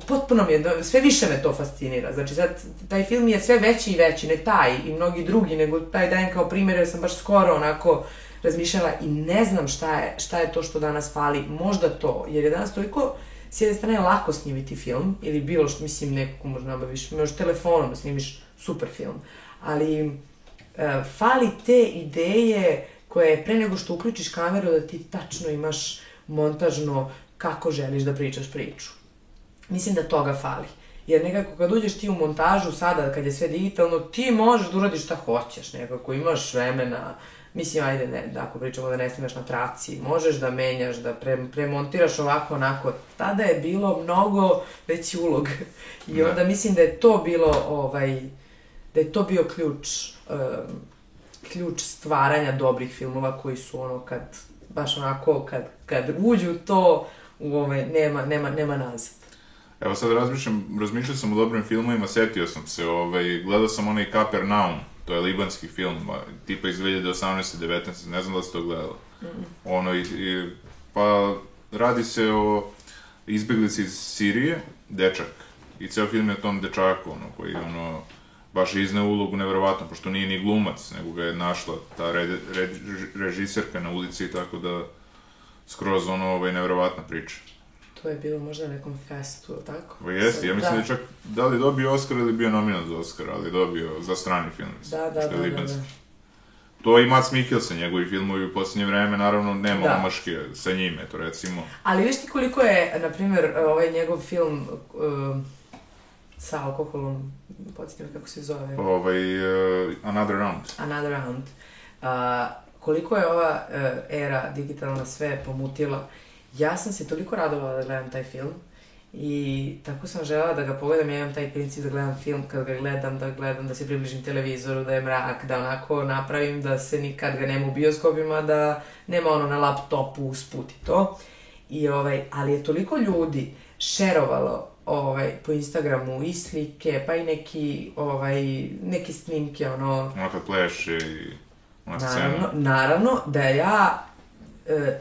B: potpuno mi je, sve više me to fascinira. Znači sad, taj film je sve veći i veći, ne taj i mnogi drugi, nego taj dajem kao primjer jer sam baš skoro onako razmišljala i ne znam šta je, šta je to što danas fali. Možda to, jer je danas toliko s jedne strane lako snimiti film, ili bilo što, mislim, nekako možda nabaviš, možeš telefonom da snimiš super film, ali e, fali te ideje koje pre nego što uključiš kameru da ti tačno imaš montažno kako želiš da pričaš priču. Mislim da toga fali. Jer nekako kad uđeš ti u montažu sada, kad je sve digitalno, ti možeš da uradiš šta hoćeš, nekako imaš vremena, mislim, ajde, ne, da ako pričamo da ne snimaš na traci, možeš da menjaš, da pre, premontiraš ovako, onako. Tada je bilo mnogo veći ulog. I
A: Da.
B: onda mislim da je to bilo, ovaj, da je to bio ključ, um, ključ stvaranja dobrih filmova koji su ono kad, baš onako, kad, kad uđu to, u ove, nema, nema, nema nazad.
A: Evo sad razmišljam, razmišljao sam o dobrim filmovima, setio sam se, ovaj, gledao sam onaj Kapernaum, to je libanski film, tipa iz 2018. 19. ne znam da ste to gledali. Ono, i, i, pa radi se o izbjeglici iz Sirije, dečak, i ceo film je o tom dečaku, ono, koji, ono, baš izneo ulogu neverovatno, pošto nije ni glumac, nego ga je našla ta red, red, režiserka na ulici, tako da skroz ono, ovaj, neverovatna priča.
B: To je bilo možda na nekom festu, ili tako?
A: Pa jeste, ja mislim da. je čak, da li dobio Oscar ili bio nominat za Oscar, ali dobio za strani film, mislim,
B: Da, da,
A: što je
B: da, da,
A: libanski.
B: da.
A: To i Mats Mikkelsen, njegovi filmovi u posljednje vreme, naravno, nema
B: Da.
A: omaške sa njim, eto, recimo.
B: Ali viš ti koliko je, na primjer, ovaj njegov film um, sa alkoholom, podsjetim kako se zove,
A: Ovaj, uh, Another Round.
B: Another Round, a, koliko je ova e, era digitalna sve pomutila. Ja sam se toliko radovala da gledam taj film i tako sam želela da ga pogledam, ja imam taj princip da gledam film kad ga gledam, da gledam, da se približim televizoru, da je mrak, da onako napravim da se nikad ga nema u bioskopima, da nema ono na laptopu usput i to. I ovaj, ali je toliko ljudi šerovalo ovaj, po Instagramu i slike, pa i neki, ovaj, neke snimke, ono,
A: Ono kad pleše i ona scena.
B: Naravno, naravno da ja,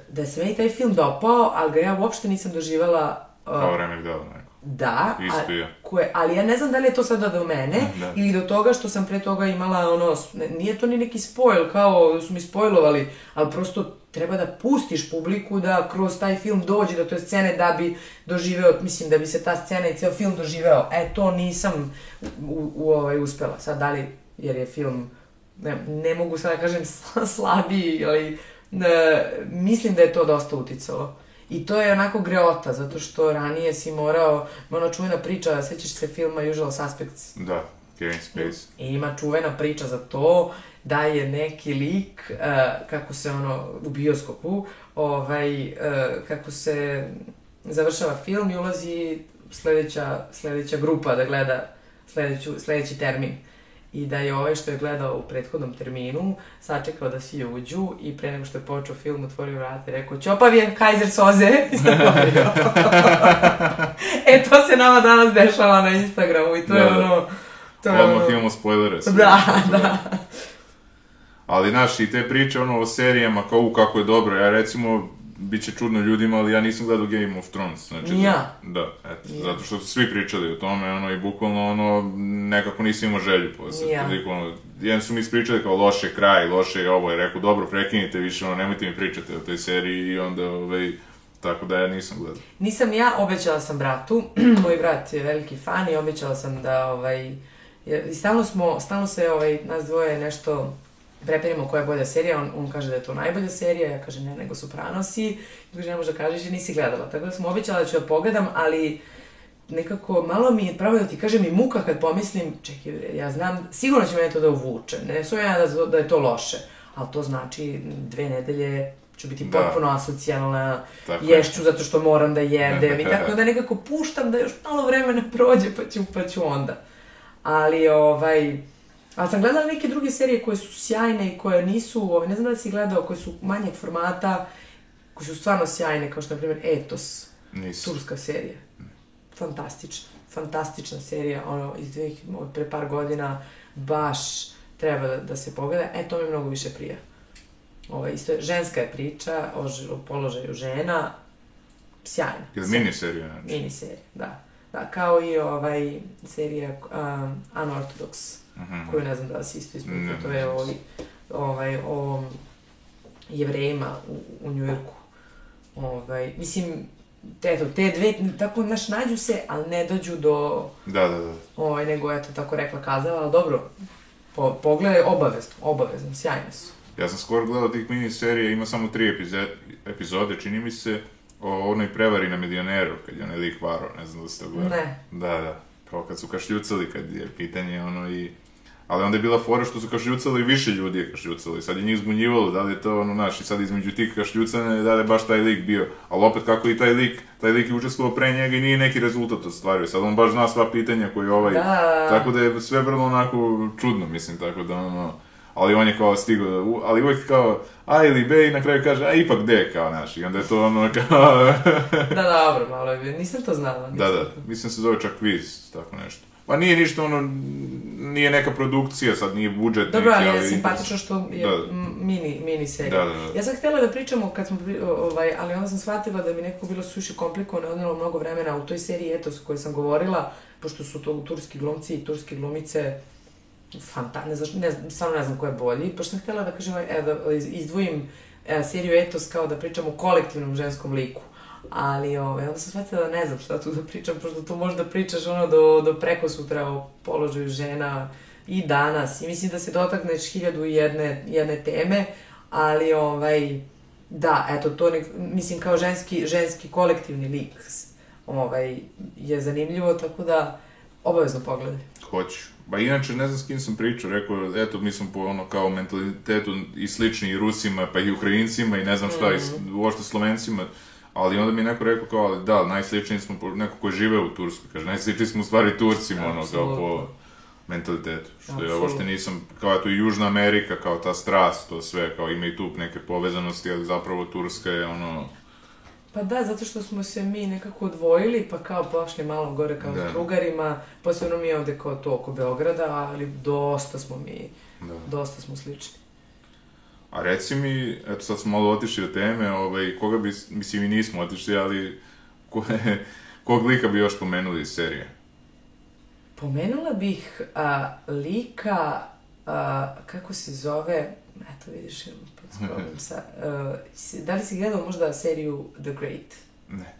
B: da se meni taj film dopao, ali ga ja uopšte nisam doživala e,
A: Kao remek delo neko.
B: da,
A: Isto
B: a-
A: ja.
B: koje, ali ja ne znam da li je to sada do mene
A: Da.
B: ili do toga što sam pre toga imala ono, nije to ni neki spoil kao su mi spojlovali, ali prosto treba da pustiš publiku da kroz taj film dođe do te scene da bi doživeo, mislim da bi se ta scena i ceo film doživeo. E, to nisam u, u, u ovaj, uspela. Sad, da li, jer je film, ne, ne mogu sad da kažem <laughs> slabiji, ali ne, mislim da je to dosta uticalo. I to je onako greota, zato što ranije si morao, ona čuvena priča, sećaš se filma Usual Suspects,
A: Da, Kevin Spacey.
B: i ima čuvena priča za to da je neki lik, uh, kako se ono, u bioskopu, ovaj, uh, kako se završava film i ulazi sledeća, sledeća grupa da gleda sledeću, sledeći termin. I da je ovaj što je gledao u prethodnom terminu sačekao da svi uđu i pre nego što je počeo film otvorio vrata i rekao Ćopav je Kaiser Soze <laughs> i <laughs> e, to se nama danas dešava na Instagramu i to je
A: Da, da.
B: ono... To je
A: Odmah
B: ono...
A: imamo spoilere. sve.
B: Da, da.
A: Ali, znaš, i te priče, ono, o serijama, kao, u, kako je dobro, ja recimo, bit će čudno ljudima, ali ja nisam gledao Game of Thrones, znači...
B: Ja.
A: Da, eto,
B: Ni ja.
A: zato što su svi pričali o tome, ono, i bukvalno, ono, nekako nisam imao želju posle,
B: ja.
A: toliko, ono, jedan su mi ispričali kao loše kraj, loše je ovo, je rekao, dobro, prekinite više, ono, nemojte mi pričati o toj seriji, i onda, ovaj, tako da ja nisam gledao.
B: Nisam ja, obećala sam bratu, <clears throat> moj brat je veliki fan i obećala sam da, ovaj, i stalno smo, stalno se, ovaj, nas dvoje nešto preperimo koja je bolja serija, on, on kaže da je to najbolja serija, ja kažem ne, nego Sopranosi, i kaže ne može da kažeš jer nisi gledala, tako da sam obećala da ću da pogledam, ali nekako malo mi je, pravo da ti kažem i muka kad pomislim, čekaj, ja znam, sigurno će mene to da uvuče, ne sumnjam ja da, da je to loše, ali to znači dve nedelje ću biti
A: Da.
B: potpuno asocijalna,
A: Tako je.
B: ješću zato što moram da jedem i <laughs> tako da nekako puštam da još malo vremena prođe pa ću, pa ću onda. Ali ovaj, ali sam gledala neke druge serije koje su sjajne i koje nisu, ovaj, ne znam da si gledao, koje su manjeg formata, koje su stvarno sjajne, kao što na primjer Etos,
A: Nisam.
B: turska serija. Fantastična, fantastična serija, ono, iz dvih, od pre par godina, baš treba da, da se pogleda, e, to mi mnogo više prija. Ovaj, isto je, ženska je priča o, o položaju žena, sjajna.
A: Ili miniserija, znači.
B: Mini serija, da. Da, kao i ovaj serija um, Unorthodox,
A: Mhm.
B: koju ne znam da li si isto ispratio,
A: Ne,
B: to je o, ovaj, o jevrejima u, u Njujorku. Ovaj, mislim, eto, te dve, tako, znaš, nađu se, ali ne dođu do,
A: Da, da, da.
B: ovaj, nego, eto, tako rekla, kazala, ali dobro, Po, pogledaj, obavezno, obavezno, sjajne su.
A: Ja sam skoro gledao tih mini serija, ima samo tri epize, epizode, čini mi se, o onoj prevari na milioneru, kad je onaj lik varo, ne znam da ste to gledali.
B: Ne.
A: Da, da, kao kad su kašljucali, kad je pitanje ono i... Ali onda je bila fora što su kašljucali više ljudi je kašljucali, sad je njih zbunjivalo, da li je to ono naš, i sad između tih kašljucanja, da li je baš taj lik bio, ali opet kako i taj lik, taj lik je učestvovao pre njega i nije neki rezultat ostvario, sad on baš zna sva pitanja koje ovaj,
B: Da.
A: tako da je sve vrlo onako čudno, mislim, tako da ono, ali on je kao stigao, da- ali uvijek kao A ili B i na kraju kaže, a ipak D kao naš, i onda je to ono kao,
B: Da, dobro, malo je, nisam to znala. nisam
A: da, da,
B: to-
A: mislim se zove čak Viz, tako nešto. Pa nije ništa ono, nije neka produkcija, sad nije budžet
B: Dobro,
A: neki,
B: ali je simpatično što je
A: Da.
B: mini, mini serija.
A: Da, da, da.
B: Ja sam htjela da pričamo kad smo, ovaj, ali onda sam shvatila da mi nekako bilo suši komplikovano, odnelo mnogo vremena u toj seriji Etos o kojoj sam govorila, pošto su to turski glumci i turske glumice, fanta, ne, znam, ne, znam, stvarno ne znam ko je bolji, pošto sam htjela da kažem, e, da iz- izdvojim e, seriju Etos kao da pričam o kolektivnom ženskom liku. Ali ovaj, onda sam shvatila da ne znam šta tu da pričam, pošto tu možda pričaš ono do, do preko sutra o položaju žena i danas. I mislim da se dotakneš hiljadu i jedne, jedne teme, ali ovaj, da, eto, to nek, mislim kao ženski, ženski kolektivni lik ovaj, je zanimljivo, tako da obavezno pogledaj.
A: Hoću. Ba inače, ne znam s kim sam pričao, rekao, eto, mi smo po ono kao mentalitetu i slični i Rusima, pa i Ukrajincima i ne znam šta, i s- uopšte Slovencima, ali onda mi je neko rekao kao, ali da, najsličniji smo neko ko žive u Turskoj, kaže, najsličniji smo u stvari Turcima, ono, kao po mentalitetu, što ja
B: Apsolutno.
A: uopšte nisam, kao eto i Južna Amerika, kao ta strast, to sve, kao ima i tu neke povezanosti, ali zapravo Turska je ono,
B: Pa da, zato što smo se mi nekako odvojili, pa kao pošli malo gore kao
A: Da.
B: s drugarima, posebno mi ovde kao to oko Beograda, ali dosta smo mi,
A: da.
B: dosta smo slični.
A: A reci mi, eto sad smo malo otišli od teme, ovaj, koga bi, mislim i nismo otišli, ali ko, <laughs> kog lika bi još pomenuli iz serije?
B: Pomenula bih a, lika, a, kako se zove, eto vidiš, imam <laughs> problem sa, a, da li si gledao možda seriju The Great?
A: Ne.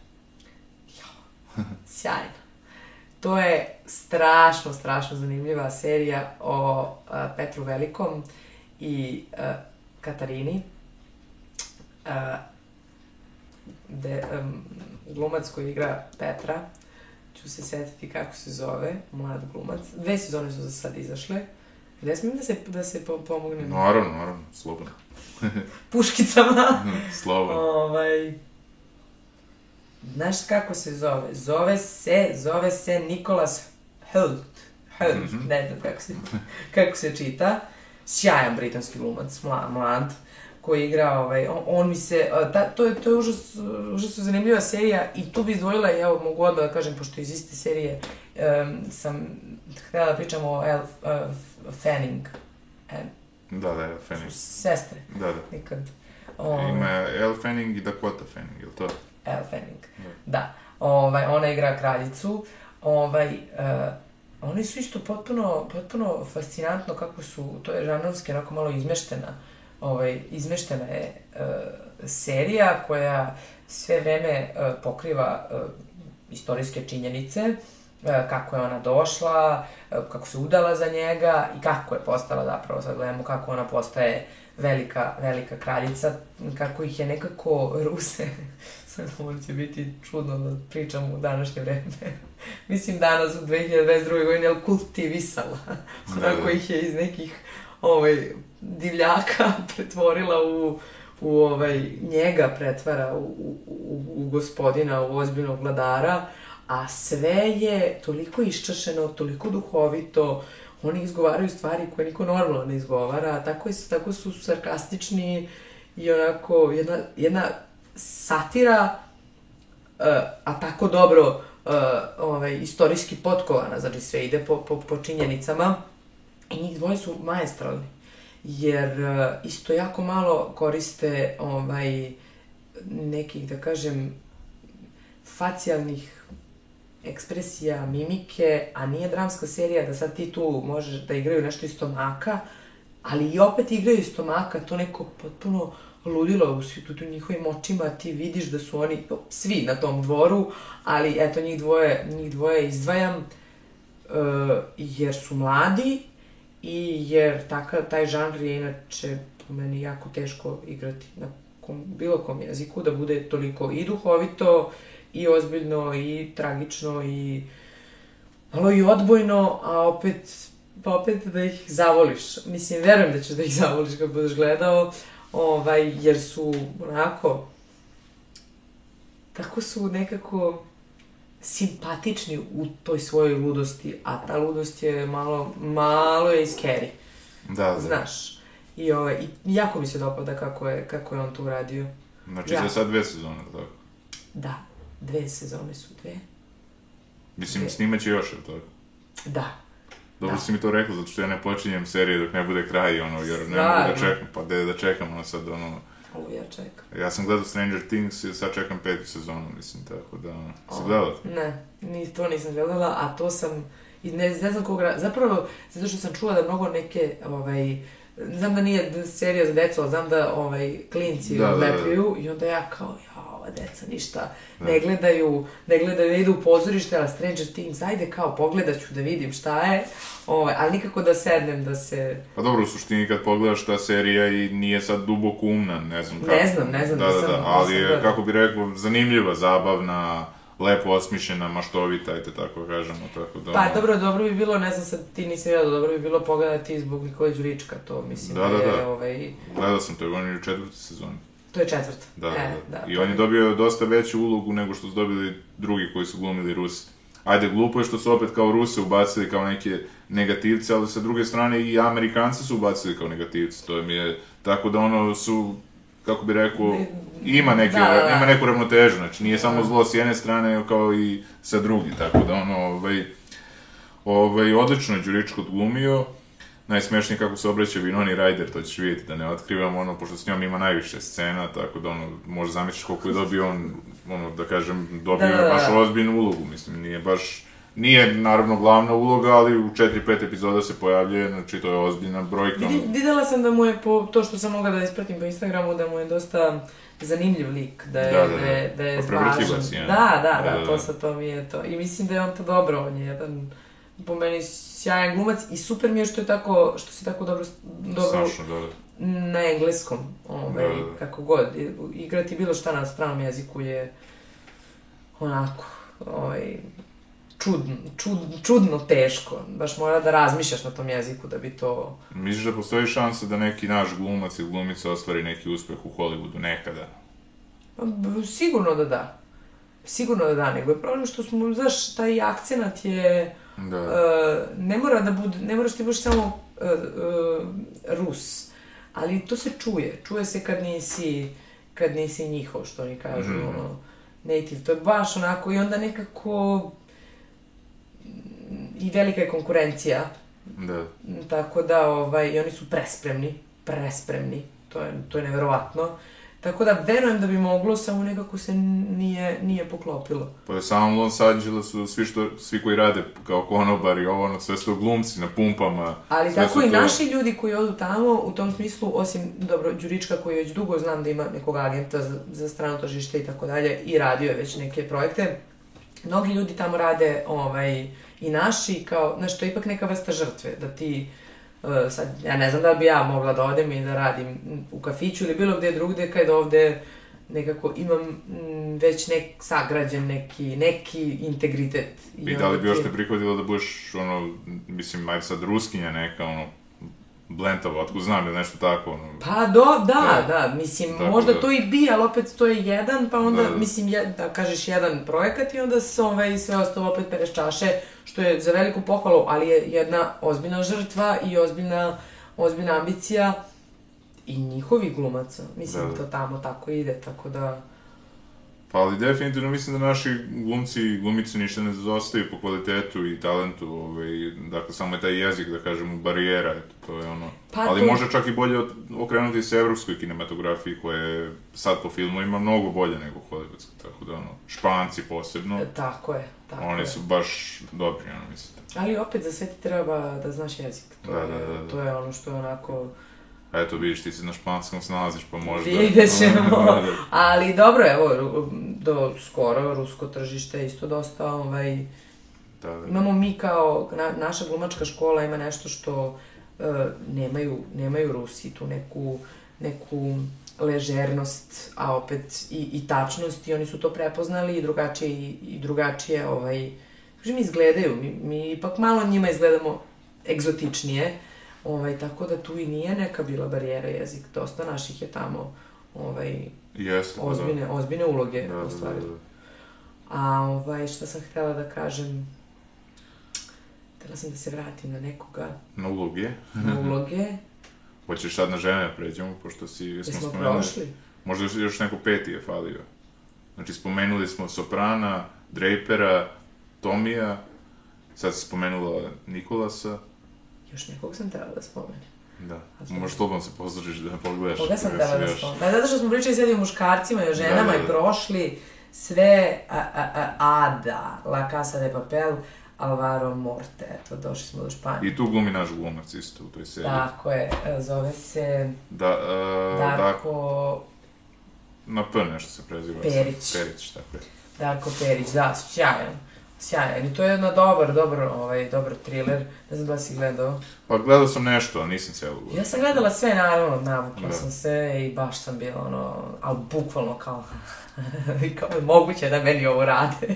B: Sjajno. To je strašno, strašno zanimljiva serija o a, Petru Velikom i a, Katarini. A, de, um, glumac koji igra Petra, ću se setiti kako se zove, mlad glumac. Dve sezone su za sad izašle. Gde smijem da se, da se po, pomognem
A: Naravno, naravno, slobodno. <laughs>
B: puškicama? <laughs>
A: Slobodno.
B: Ovaj... Znaš kako se zove? Zove se, zove se Nikolas Holt. Holt,
A: Mhm.
B: ne znam kako se, kako se čita. Sjajan britanski glumac, mla, mlad, koji igra, ovaj, on, on mi se, ta, to je, to je užas, užasno zanimljiva serija i tu bi izdvojila, i evo mogu odmah da kažem, pošto iz iste serije em, sam htjela da pričam o Elle uh, Fanning, em,
A: Da, da, Elle Fanning.
B: sestre,
A: Da, da.
B: nikad. Ovaj,
A: Ima Elle Fanning i Dakota Fanning, ili to?
B: Elle Fanning.
A: Da.
B: Da. Ovaj, ona igra kraljicu. Ovaj, uh, oni su isto potpuno, potpuno fascinantno kako su, to je žanrovski onako malo izmeštena, ovaj, izmeštena je uh, serija koja sve vreme uh, pokriva uh, istorijske činjenice, kako je ona došla, uh, kako se udala za njega i kako je postala zapravo, sad gledamo kako ona postaje velika, velika kraljica, kako ih je nekako Ruse, <laughs> sad ovo će biti čudno da pričam u današnje vreme, <laughs> mislim danas u 2022. godini, ali kultivisala,
A: Da,
B: onako
A: da.
B: ih je iz nekih ovaj, divljaka <laughs> pretvorila u, u ovaj, njega pretvara u, u, u, u gospodina, u ozbiljnog vladara, a sve je toliko iščašeno, toliko duhovito, oni izgovaraju stvari koje niko normalno ne izgovara, tako, je, tako su sarkastični i onako jedna, jedna satira, uh, a tako dobro uh, ovaj, istorijski potkovana, znači sve ide po, po, po činjenicama i njih dvoje su maestralni, jer uh, isto jako malo koriste ovaj, nekih, da kažem, facijalnih ekspresija, mimike, a nije dramska serija da sad ti tu možeš da igraju nešto iz stomaka, ali i opet igraju iz stomaka, to neko potpuno ludilo u svijetu tu njihovim očima, ti vidiš da su oni svi na tom dvoru, ali eto njih dvoje, njih dvoje izdvajam, uh, jer su mladi i jer takav, taj žanr je inače po meni jako teško igrati na kom, bilo kom jeziku, da bude toliko i duhovito, i ozbiljno, i tragično, i malo i odbojno, a opet, pa opet da ih zavoliš. Mislim, verujem da ćeš da ih zavoliš kad budeš gledao, ovaj, jer su onako, tako su nekako simpatični u toj svojoj ludosti, a ta ludost je malo, malo je i scary.
A: Da, da.
B: Znaš. I, ovaj, I jako mi se dopada kako je, kako je on to uradio.
A: Znači,
B: Ja.
A: za sad dve sezone, tako?
B: Da, dve sezone su dve.
A: Mislim,
B: Dve.
A: snimat će još, je li tako?
B: Da.
A: Dobro
B: Da.
A: si mi to rekla, zato što ja ne počinjem serije dok ne bude kraj, ono, jer ne mogu da čekam, pa de da čekam, ono, sad, ono,
B: Ovo ja čekam.
A: ja sam gledao Stranger Things i sad čekam petu sezonu, mislim, tako da, ono, si gledala?
B: Ne, ni, to nisam gledala, a to sam, i ne, ne znam koga, zapravo, zato što sam čula da mnogo neke, ovaj, znam da nije serija za decu, ali znam da ovaj, klinci
A: Da, da, da.
B: i onda ja kao, ja, ova deca ništa
A: Da.
B: ne gledaju, ne gledaju, ne idu u pozorište, ali Stranger Things, ajde kao pogledat ću da vidim šta je, ovaj, ali nikako da sednem da se,
A: Pa dobro, u suštini kad pogledaš ta serija i nije sad duboko umna, ne znam kako.
B: Ne znam, ne znam,
A: Da, da,
B: nisam-
A: da, ali je,
B: gledala.
A: kako bi rekao, zanimljiva, zabavna, lepo osmišljena, maštovita, ajte tako kažemo, tako da...
B: Pa dobro, dobro bi bilo, ne znam sad ti nisi gledao, dobro bi bilo pogledati zbog Nikole Đurička, to mislim
A: Da, da,
B: je,
A: da.
B: ovaj,
A: Gledao sam to, on je u četvrtoj sezoni.
B: To je četvrta.
A: Da, da,
B: e,
A: da. I
B: to
A: on je dobio dosta veću ulogu nego što su dobili drugi koji su glumili Rusi. Ajde, glupo je što su opet kao Ruse ubacili kao neke negativce, ali sa druge strane i Amerikanci su ubacili kao negativce. To mi je, tako da ono su, kako bi rekao, ima, neke,
B: da, da, da.
A: ima neku ravnotežu, znači nije samo zlo s jedne strane kao i sa drugi, tako da ono, ovaj, ovaj, odlično je Đuričko odglumio, najsmešnije kako se obraća Vinoni Ryder, to ćeš vidjeti da ne otkrivam, ono, pošto s njom ima najviše scena, tako da ono, možeš zamisliti koliko je dobio on, ono, da kažem, dobio
B: Da,
A: je
B: da, da.
A: baš ozbiljnu ulogu, mislim, nije baš, nije naravno glavna uloga, ali u 4-5 epizoda se pojavljuje, znači to je ozbiljna brojka.
B: Videla sam da mu je, po to što sam mogla da ispratim po Instagramu, da mu je dosta zanimljiv lik, da je,
A: Da, da,
B: da, je, da je
A: Pa
B: važan.
A: je,
B: Da, da,
A: da,
B: da,
A: da,
B: to
A: da.
B: sa to mi je to. I mislim da je on to dobro, on je jedan po meni sjajan glumac i super mi je što je tako, što si tako dobro, dobro
A: Saša, da, da.
B: na engleskom, ovaj,
A: Da, da, da.
B: kako god, i- igrati bilo šta na stranom jeziku je onako, ovaj, čudno, čud, čudno teško, baš mora da razmišljaš na tom jeziku da bi to...
A: Misliš da postoji šansa da neki naš glumac ili glumica ostvari neki uspeh u Hollywoodu nekada?
B: Pa, b- Sigurno da da. Sigurno da da, nego je problem što smo, znaš, taj akcenat je,
A: Da.
B: uh, ne mora da bude, ne moraš ti baš samo uh, uh, Rus, ali to se čuje, čuje se kad nisi, kad nisi njihov, što oni kažu,
A: Mhm.
B: ono, native, to je baš onako, i onda nekako, mm, i velika je konkurencija,
A: Da.
B: tako da, ovaj, i oni su prespremni, prespremni, to je, to je neverovatno. Tako da, verujem da bi moglo, samo nekako se nije, nije poklopilo.
A: Pa je samom Los Angelesu svi, što, svi koji rade kao konobari, ovo ono, sve su glumci na pumpama.
B: Ali tako i
A: to-
B: naši ljudi koji odu tamo, u tom smislu, osim, dobro, Đurička koji već dugo znam da ima nekog agenta za, za strano tržište i tako dalje, i radio je već neke projekte, mnogi ljudi tamo rade, ovaj, i naši, kao, znaš, to je ipak neka vrsta žrtve, da ti, e, sad, ja ne znam da li bi ja mogla da odem i da radim u kafiću ili bilo gde drugde, kad ovde nekako imam m, već nek sagrađen neki, neki integritet.
A: I da li bi još te prihvatilo da budeš, ono, mislim, ajde sad ruskinja neka, ono, blentava, otko znam ili nešto tako, ono.
B: Pa do, da,
A: Da.
B: da, mislim,
A: Tako
B: možda
A: da.
B: to i bi, ali opet to je jedan, pa onda,
A: Da, da.
B: mislim, je, da kažeš jedan projekat i onda se ovaj, sve ostalo opet pereš čaše, što je za veliku pohvalu, ali je jedna ozbiljna žrtva i ozbiljna, ozbiljna ambicija i njihovih glumaca. Mislim,
A: Da, da.
B: to tamo tako ide, tako da...
A: Pa ali definitivno mislim da naši glumci i glumice ništa ne zostaju po kvalitetu i talentu, ovaj, dakle samo je taj jezik, da kažemo, barijera, eto, to je ono.
B: Pa
A: ali
B: to-
A: može čak i bolje okrenuti se evropskoj kinematografiji koja je sad po filmu ima mnogo bolje nego hollywoodska, tako da ono, španci posebno,
B: Tako je, tako
A: oni
B: je.
A: su baš dobri, ono, mislim.
B: Ali opet za sve ti treba da znaš jezik. To,
A: Da,
B: je,
A: da, da, da.
B: to je ono što je onako...
A: Eto, vidiš, ti se na španskom snalaziš, pa možda...
B: Vidjet ćemo. <laughs>
A: Da, da.
B: Ali dobro, evo, do skoro rusko tržište je isto dosta, ovaj,
A: Da, da.
B: imamo mi kao, na, naša glumačka škola ima nešto što e, nemaju, nemaju Rusi tu neku, neku ležernost, a opet i, i tačnost i oni su to prepoznali i drugačije, i, i drugačije ovaj, kažem, izgledaju. Mi, mi ipak malo njima izgledamo egzotičnije, ovaj, tako da tu i nije neka bila barijera jezik. Dosta naših je tamo ovaj,
A: Jeste, pa da.
B: ozbiljne, uloge
A: Da, da, da,
B: ostvarili.
A: da.
B: A ovaj, šta sam htjela da kažem, htjela sam da se vratim na nekoga,
A: Na uloge.
B: na uloge, <laughs>
A: Hoćeš sad na žene da pređemo, pošto si, smo
B: jesmo
A: spomenuli.
B: prošli.
A: Možda još, još neko peti je falio. Znači, spomenuli smo Soprana, Drapera, Tomija, sad si spomenula Nikolasa.
B: Još nekog sam htjela da spomenem.
A: Da, možeš slobodno se poslužiš da pogledaš.
B: Koga sam
A: si
B: htjela da spomenem? Zato što smo pričali sad i o muškarcima i o ženama
A: Da, da, da.
B: i prošli sve a, a, a, Ada, La Casa de Papel, Alvaro Morte, eto, došli smo do Španije.
A: I tu glumi naš glumac isto u toj seriji.
B: Tako je, e, zove se
A: Da, uh, Darko.
B: Darko,
A: Na P nešto se preziva.
B: Perić.
A: Perić, tako je.
B: Darko Perić, da, sjajan. Sjajan. I to je jedan dobar, dobar, ovaj, dobar thriller. Ne znam da si gledao.
A: Pa gledao sam nešto, ali nisam cijelu gledao.
B: Ja sam gledala sve, naravno, navukla
A: Da.
B: sam se i baš sam bila, ono, ali bukvalno kao, <laughs> kao je moguće da meni ovo rade.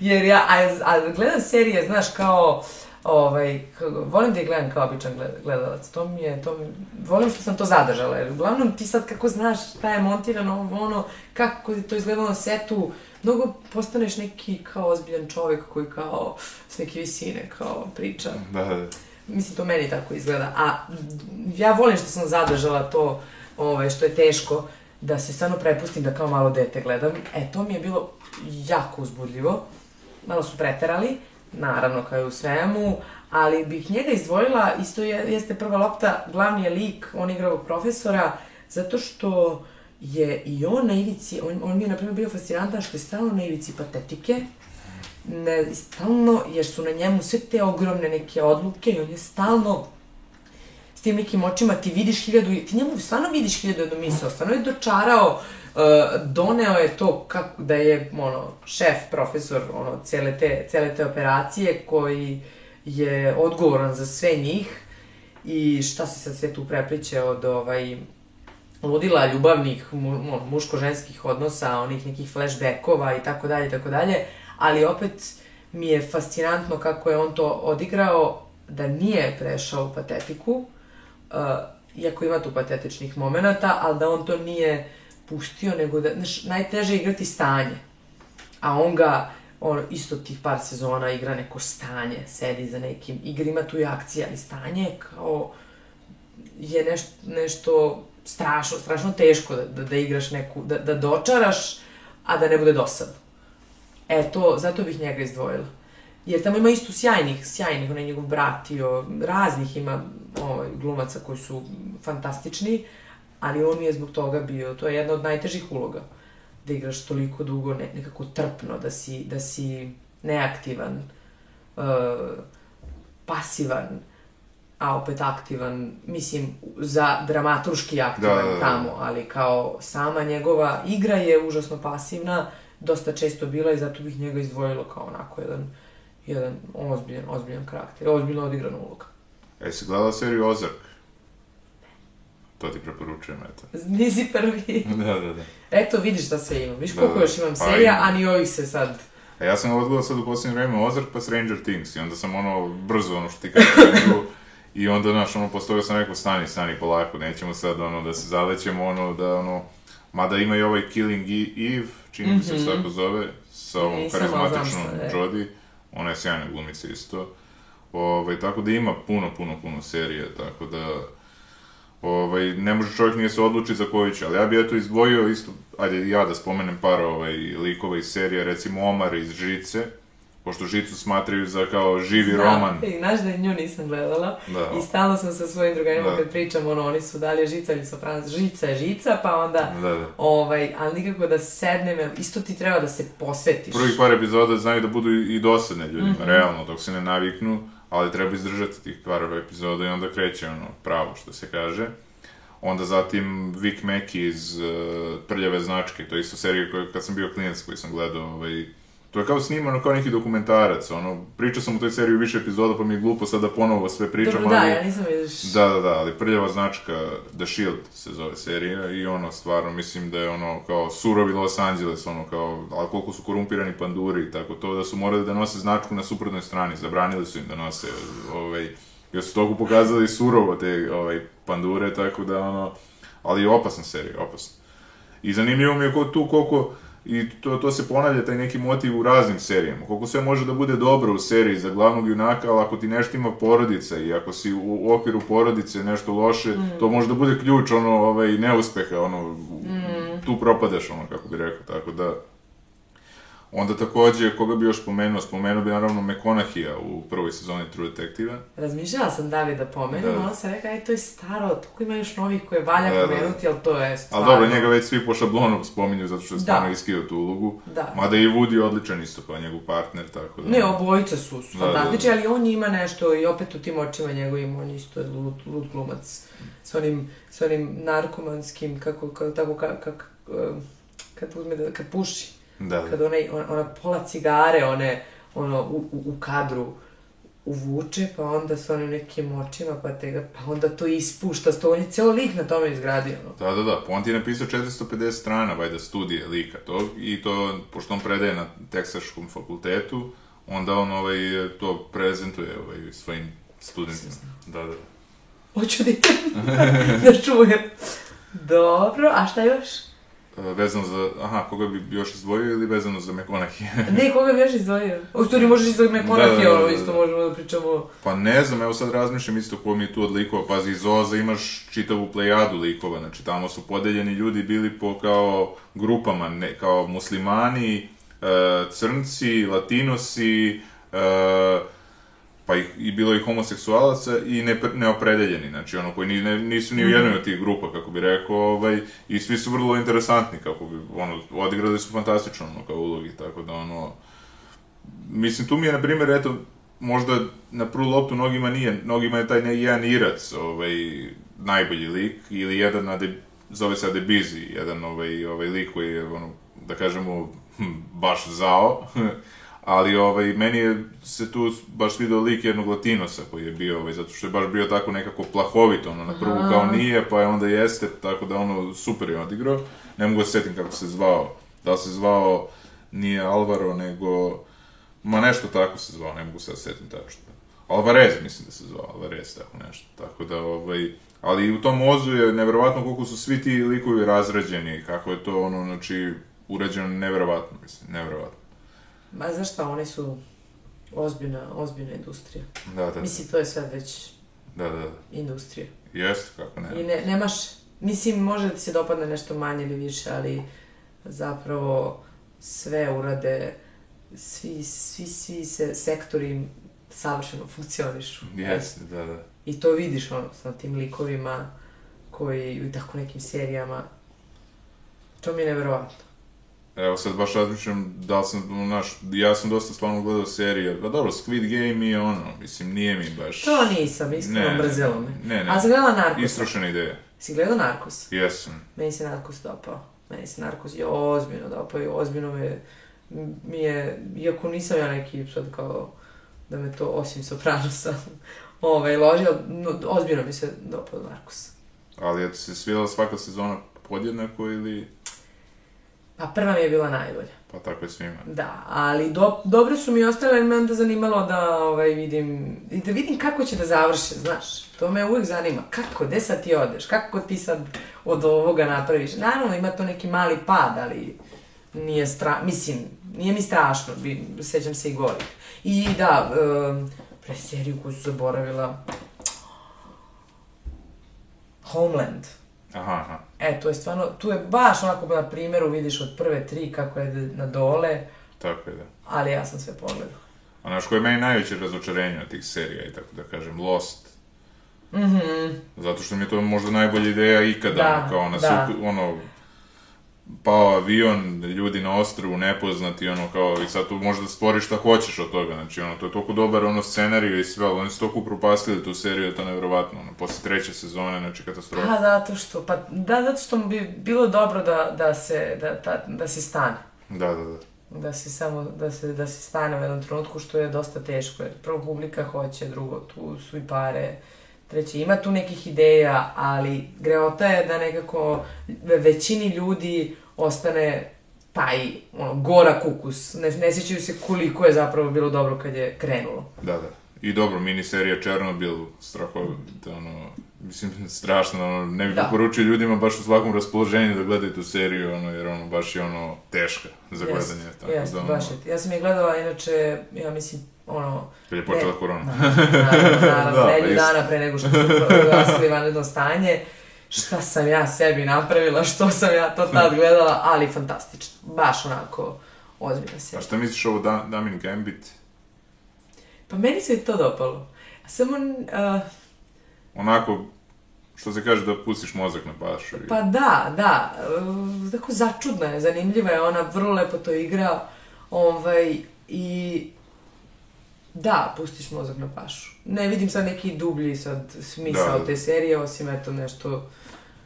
B: Jer ja, a, a gledam serije, znaš, kao, ovaj, volim da ih gledam kao običan gled- gledalac, to mi je, to mi, volim što sam to zadržala, jer uglavnom ti sad kako znaš šta je montirano, ovo, ono, kako je to izgledalo na setu, mnogo postaneš neki kao ozbiljan čovjek koji kao s neke visine kao priča.
A: Da, da.
B: Mislim, to meni tako izgleda. A ja volim što sam zadržala to, ovaj, što je teško, da se stvarno prepustim da kao malo dete gledam. E, to mi je bilo jako uzbudljivo. Malo su preterali, naravno kao i u svemu, ali bih njega izdvojila, isto je, jeste prva lopta, glavni je lik, on igra ovog profesora, zato što je i on na ivici, on, on mi je na primjer bio fascinantan što je stalno na ivici patetike, ne, stalno, jer su na njemu sve te ogromne neke odluke i on je stalno s tim nekim očima, ti vidiš hiljadu, ti njemu stvarno vidiš hiljadu jednu misao, stvarno je dočarao, uh, doneo je to kako, da je, ono, šef, profesor, ono, cele te, cele te operacije koji je odgovoran za sve njih i šta se sad sve tu prepliče od, ovaj, ludila ljubavnih, mu, mu- muško-ženskih odnosa, onih nekih flashbackova i tako dalje i tako dalje, ali opet mi je fascinantno kako je on to odigrao da nije prešao u patetiku, uh, iako ima tu patetičnih momenata, ali da on to nije pustio, nego da, znaš, najteže je igrati stanje. A on ga, on isto tih par sezona igra neko stanje, sedi za nekim, igra ima tu i akcija, ali stanje je kao, je nešto, nešto strašno, strašno teško da, da, da igraš neku, da, da dočaraš, a da ne bude dosadno. E, to, zato bih njega izdvojila. Jer tamo ima isto sjajnih, sjajnih, onaj njegov brat i raznih ima ovaj, glumaca koji su fantastični, ali on mi je zbog toga bio, to je jedna od najtežih uloga. Da igraš toliko dugo, ne, nekako trpno, da si, da si neaktivan, uh, pasivan, a opet aktivan, mislim, za dramaturški aktivan
A: Da, da, da.
B: tamo, ali kao sama njegova igra je užasno pasivna, dosta često bila i zato bih njega izdvojila kao onako jedan, jedan ozbiljan, ozbiljan karakter, ozbiljno odigrana uloga.
A: E, si gledala seriju Ozark? To ti preporučujem, eto.
B: Nisi prvi. <laughs>
A: Da, da, da.
B: Eto, vidiš šta sve imam. Viš
A: Da,
B: koliko
A: da.
B: još imam
A: Pa
B: serija,
A: ima.
B: a ni ovih se sad...
A: A ja sam odgledao sad u posljednje vreme Ozark pa Stranger Things i onda sam ono brzo ono što ti <laughs> krenuo i onda znaš ono posle toga sam rekao stani, stani polako, nećemo sad ono da se zalećemo ono da ono mada ima i ovaj Killing Eve, čini mi se se tako zove, sa ovom
B: Nisam, znam
A: karizmatičnom. Jodie, ona je sjajna glumica isto. Ovaj, tako da ima puno, puno, puno serije, tako da ovaj, ne može čovjek nije se odluči za koju će, ali ja bi eto izdvojio isto, ajde ja da spomenem par ovaj, likova iz serija, recimo Omar iz Žice, pošto Žicu smatraju za kao živi
B: Znam.
A: roman.
B: I znaš da nju nisam gledala.
A: Da.
B: I stalno sam sa svojim drugarima
A: Da.
B: kad pričam, ono, oni su da li je žica ili sopranac. Žica je žica, pa onda...
A: Da, da.
B: Ovaj, ali nikako da sednem, isto ti treba da se posvetiš.
A: Prvih par epizoda znaju da budu i dosadne ljudima,
B: Mhm.
A: realno, dok se ne naviknu, ali treba izdržati tih par epizoda i onda kreće ono pravo, što se kaže. Onda zatim Vic Mackey iz uh, Prljave značke, to je isto serija koja, kad sam bio klinac koji sam gledao, ovaj, To je kao snimano kao neki dokumentarac, ono, pričao sam u toj seriji više epizoda, pa mi je glupo sad da ponovo sve pričam,
B: Dobro, da,
A: ali...
B: ja nisam vidiš.
A: Da, da, da, ali prljava značka The Shield se zove serija i ono, stvarno, mislim da je ono, kao surovi Los Angeles, ono, kao, ali koliko su korumpirani panduri i tako to, da su morali da nose značku na suprotnoj strani, zabranili su im da nose, ovaj, jer su toliko pokazali surovo te, ovaj, pandure, tako da, ono, ali je opasna serija, opasna. I zanimljivo mi je ko tu koliko, i to, to se ponavlja, taj neki motiv u raznim serijama. Koliko sve može da bude dobro u seriji za glavnog junaka, ali ako ti nešto ima porodica i ako si u, u okviru porodice nešto loše,
B: Mm.
A: to može da bude ključ, ono, ovaj, neuspeha, ono, tu propadaš, ono, kako bi rekao, tako da... Onda takođe, koga bi još spomenuo, spomenuo bi naravno McConaughey u prvoj sezoni True Detective-a.
B: Razmišljala sam da li da pomenem,
A: Da.
B: onda sam rekla, aj to je staro, toliko ima još novih koje valja
A: Da, da.
B: pomenuti, ali to je
A: Ali
B: stvarno...
A: dobro, njega već svi po šablonu spominju zato što je
B: Da.
A: stvarno iskio tu ulogu.
B: Da.
A: Mada i Woody je odličan isto kao njegov partner, tako da...
B: Ne, obojica su su
A: Da, da, da.
B: fantastični, ali on ima nešto i opet u tim očima njegovim, on isto je lud, lud glumac. S onim, s onim narkomanskim, kako, kako, tako, kak, kak, em, kad uzme da, kad puši,
A: Da, da.
B: kad onaj, on, ona pola cigare, one, ono, u, u, u kadru uvuče, pa onda s onim nekim očima, pa te ga, pa onda to ispušta, sto, on je ceo lik na tome izgradio, ono.
A: Da, da, da, pa on ti je napisao 450 strana, vajda, studije lika tog, i to, pošto on predaje na Teksaškom fakultetu, onda on ovaj, to prezentuje ovaj, svojim studentima. Da, da.
B: Hoću da idem, <laughs> da čujem. Dobro, a šta još?
A: E, Vezano za, aha, koga bi još izdvojio ili vezano za McConaughey? <laughs>
B: Ne, koga bi još izdvojio? U stvari možeš izdvojiti
A: Da, da,
B: McConaughey,
A: da,
B: ono,
A: da,
B: isto
A: da.
B: možemo da pričamo...
A: Pa ne znam, evo sad razmišljam isto ko mi je tu odlikovao, pazi, iz Oza imaš čitavu plejadu likova, znači tamo su podeljeni ljudi bili po kao grupama, ne, kao muslimani, e, crnci, latinosi, e, pa i, i bilo i homoseksualaca i ne, neopredeljeni, znači ono koji ni, ne, nisu ni u jednoj od tih grupa, kako bi rekao, ovaj, i svi su vrlo interesantni, kako bi, ono, odigrali su fantastično, ono, kao ulogi, tako da, ono, Mislim, tu mi je, na primjer, eto, možda na prvu loptu mnogima nije, mnogima je taj ne, jedan Irac, ovaj, najbolji lik, ili jedan, ade, zove se Adebizi, jedan ovaj, ovaj lik koji je, ono, da kažemo, hm, baš zao, <laughs> ali ovaj, meni je se tu baš video lik jednog latinosa koji je bio, ovaj, zato što je baš bio tako nekako plahovit, ono, na prvu kao nije, pa je onda jeste, tako da ono, super je odigrao, ne mogu da se setim kako se zvao, da se zvao, nije Alvaro, nego, Ma nešto tako se zvao, ne mogu sad setim tačno. Alvarez, mislim da se zvao, Alvarez, tako nešto. Tako da, ovaj, ali u tom ozu je nevjerovatno koliko su svi ti likovi razrađeni kako je to, ono, znači, urađeno nevjerovatno, mislim, nevjerovatno.
B: Ma znaš šta, oni su ozbiljna, ozbiljna industrija.
A: Da, da, da,
B: Mislim, to je sad već
A: da, da, da.
B: industrija.
A: Jeste, kako
B: I
A: ne.
B: ne, nemaš, mislim, može da ti se dopadne nešto manje ili više, ali zapravo sve urade, svi, svi, svi se sektori savršeno funkcionišu.
A: Jeste, da, da.
B: I to vidiš ono, sa tim likovima koji, i tako nekim serijama. To mi je nevjerovatno.
A: Evo sad baš razmišljam da li sam, znaš, ja sam dosta stvarno gledao serije, pa dobro, Squid Game je ono, mislim, nije mi baš...
B: To nisam, iskreno
A: Ne,
B: mrzelo me.
A: Ne, ne,
B: A sam gledala Narkosa.
A: istrošena ideja.
B: Si gledao Narkos?
A: Jesam.
B: Meni se Narkos dopao. Meni se Narkos je ozbiljno dopao i ozbiljno me, mi je, iako nisam ja neki sad kao da me to osim Sopranosa <laughs> ovaj, loži, no, ozbiljno mi se dopao Narkos.
A: Ali je ti se svidjela svaka sezona podjednako ili...
B: Pa prva mi je bila najbolja.
A: Pa tako je svima.
B: Da, ali do, dobro su mi ostale, jer me onda zanimalo da ovaj, vidim, i da vidim kako će da završe, znaš. To me uvijek zanima. Kako, gde sad ti odeš? Kako ti sad od ovoga napraviš? Naravno, ima to neki mali pad, ali nije stra... Mislim, nije mi strašno, bi, sećam se i gori. I da, um, pre seriju koju su zaboravila, Homeland.
A: Aha, aha.
B: E, to je stvarno, tu je baš onako na primjeru vidiš od prve tri kako je na dole,
A: Tako je, da.
B: ali ja sam sve pogledala.
A: A znaš, koje je meni najveće razočarenje od tih serija i tako da kažem, Lost.
B: Mhm.
A: Zato što mi je to možda najbolja ideja ikada,
B: Da,
A: kao na
B: da.
A: suku, ono, pao avion, ljudi na ostrvu, nepoznati, ono, kao, i sad tu možda stvoriš šta hoćeš od toga, znači, ono, to je toliko dobar, ono, scenariju i sve, ali oni su toliko upropastili tu seriju, da je to nevjerovatno, ono, posle treće sezone, znači, katastrofa.
B: A, zato što, pa, da, zato što bi bilo dobro da, da se, da, da, da se stane.
A: Da, da, da.
B: da se samo, da se, da se stane u jednom trenutku, što je dosta teško, jer prvo publika hoće, drugo, tu su i pare, treće, ima tu nekih ideja, ali greota je da nekako većini ljudi ostane taj, ono, gora kukus. Ne, ne sjećaju se koliko je zapravo bilo dobro kad je krenulo.
A: Da, da. I dobro, miniserija Černobil, strahovita, ono, mislim, strašno, ono, ne bih
B: Da.
A: poručio ljudima baš u svakom raspoloženju da gledaju tu seriju, ono, jer ono, baš je ono, teška za gledanje, tako
B: Jest,
A: da, ono,
B: baš je. Ja sam je gledala, inače, ja mislim, ono,
A: kad je počela
B: Ne.
A: korona.
B: naravno, naravno, <laughs>
A: Da, pa isto.
B: dana pre nego što su proglasili vanredno stanje, šta sam ja sebi napravila, što sam ja to tad <laughs> gledala, ali fantastično. Baš onako ozbiljna
A: A
B: serija.
A: šta misliš ovo da, Damin Gambit?
B: Pa meni se to dopalo. Samo, uh,
A: Onako, što se kaže da pustiš mozak na pašu. i-
B: pa da, da, uh, tako začudna je, zanimljiva je, ona vrlo lepo to igra, ovaj, i da, pustiš mozak na pašu. Ne vidim sad neki dublji sad smisao
A: Da, da.
B: te serije, osim eto nešto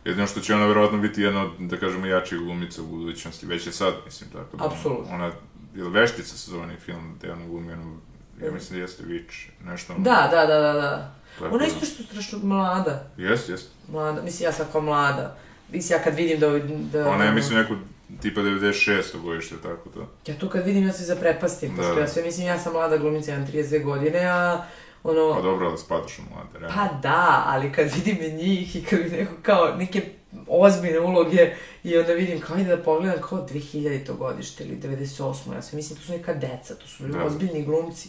A: Jedino što će ona verovatno biti jedna od, da kažemo, jačih glumica u budućnosti, već je sad, mislim, tako da...
B: Apsolutno.
A: Ona, je Veštica se zove film, gde ona glumi onu, ja mislim da jeste Witch, nešto ono...
B: Da, da, da, da, da.
A: tako
B: Ona
A: da-
B: isto što je strašno mlada.
A: Jest, jest.
B: Mlada, mislim ja sam kao mlada. Mislim ja kad vidim da... da
A: Ona je, mislim, neko tipa 96. godište, tako da...
B: Ja to kad vidim ja se zaprepastim, pošto
A: Da.
B: ja sve mislim ja sam mlada glumica, imam 32 godine, a ono...
A: Pa dobro, ali spadaš u mlade, realno.
B: Pa da, ali kad vidim njih i kad vidim neko kao neke ozbiljne uloge i onda vidim kao ide da pogledam kao 2000. godište ili 98. Ja sve mislim to su neka deca, to su
A: Da.
B: ozbiljni glumci.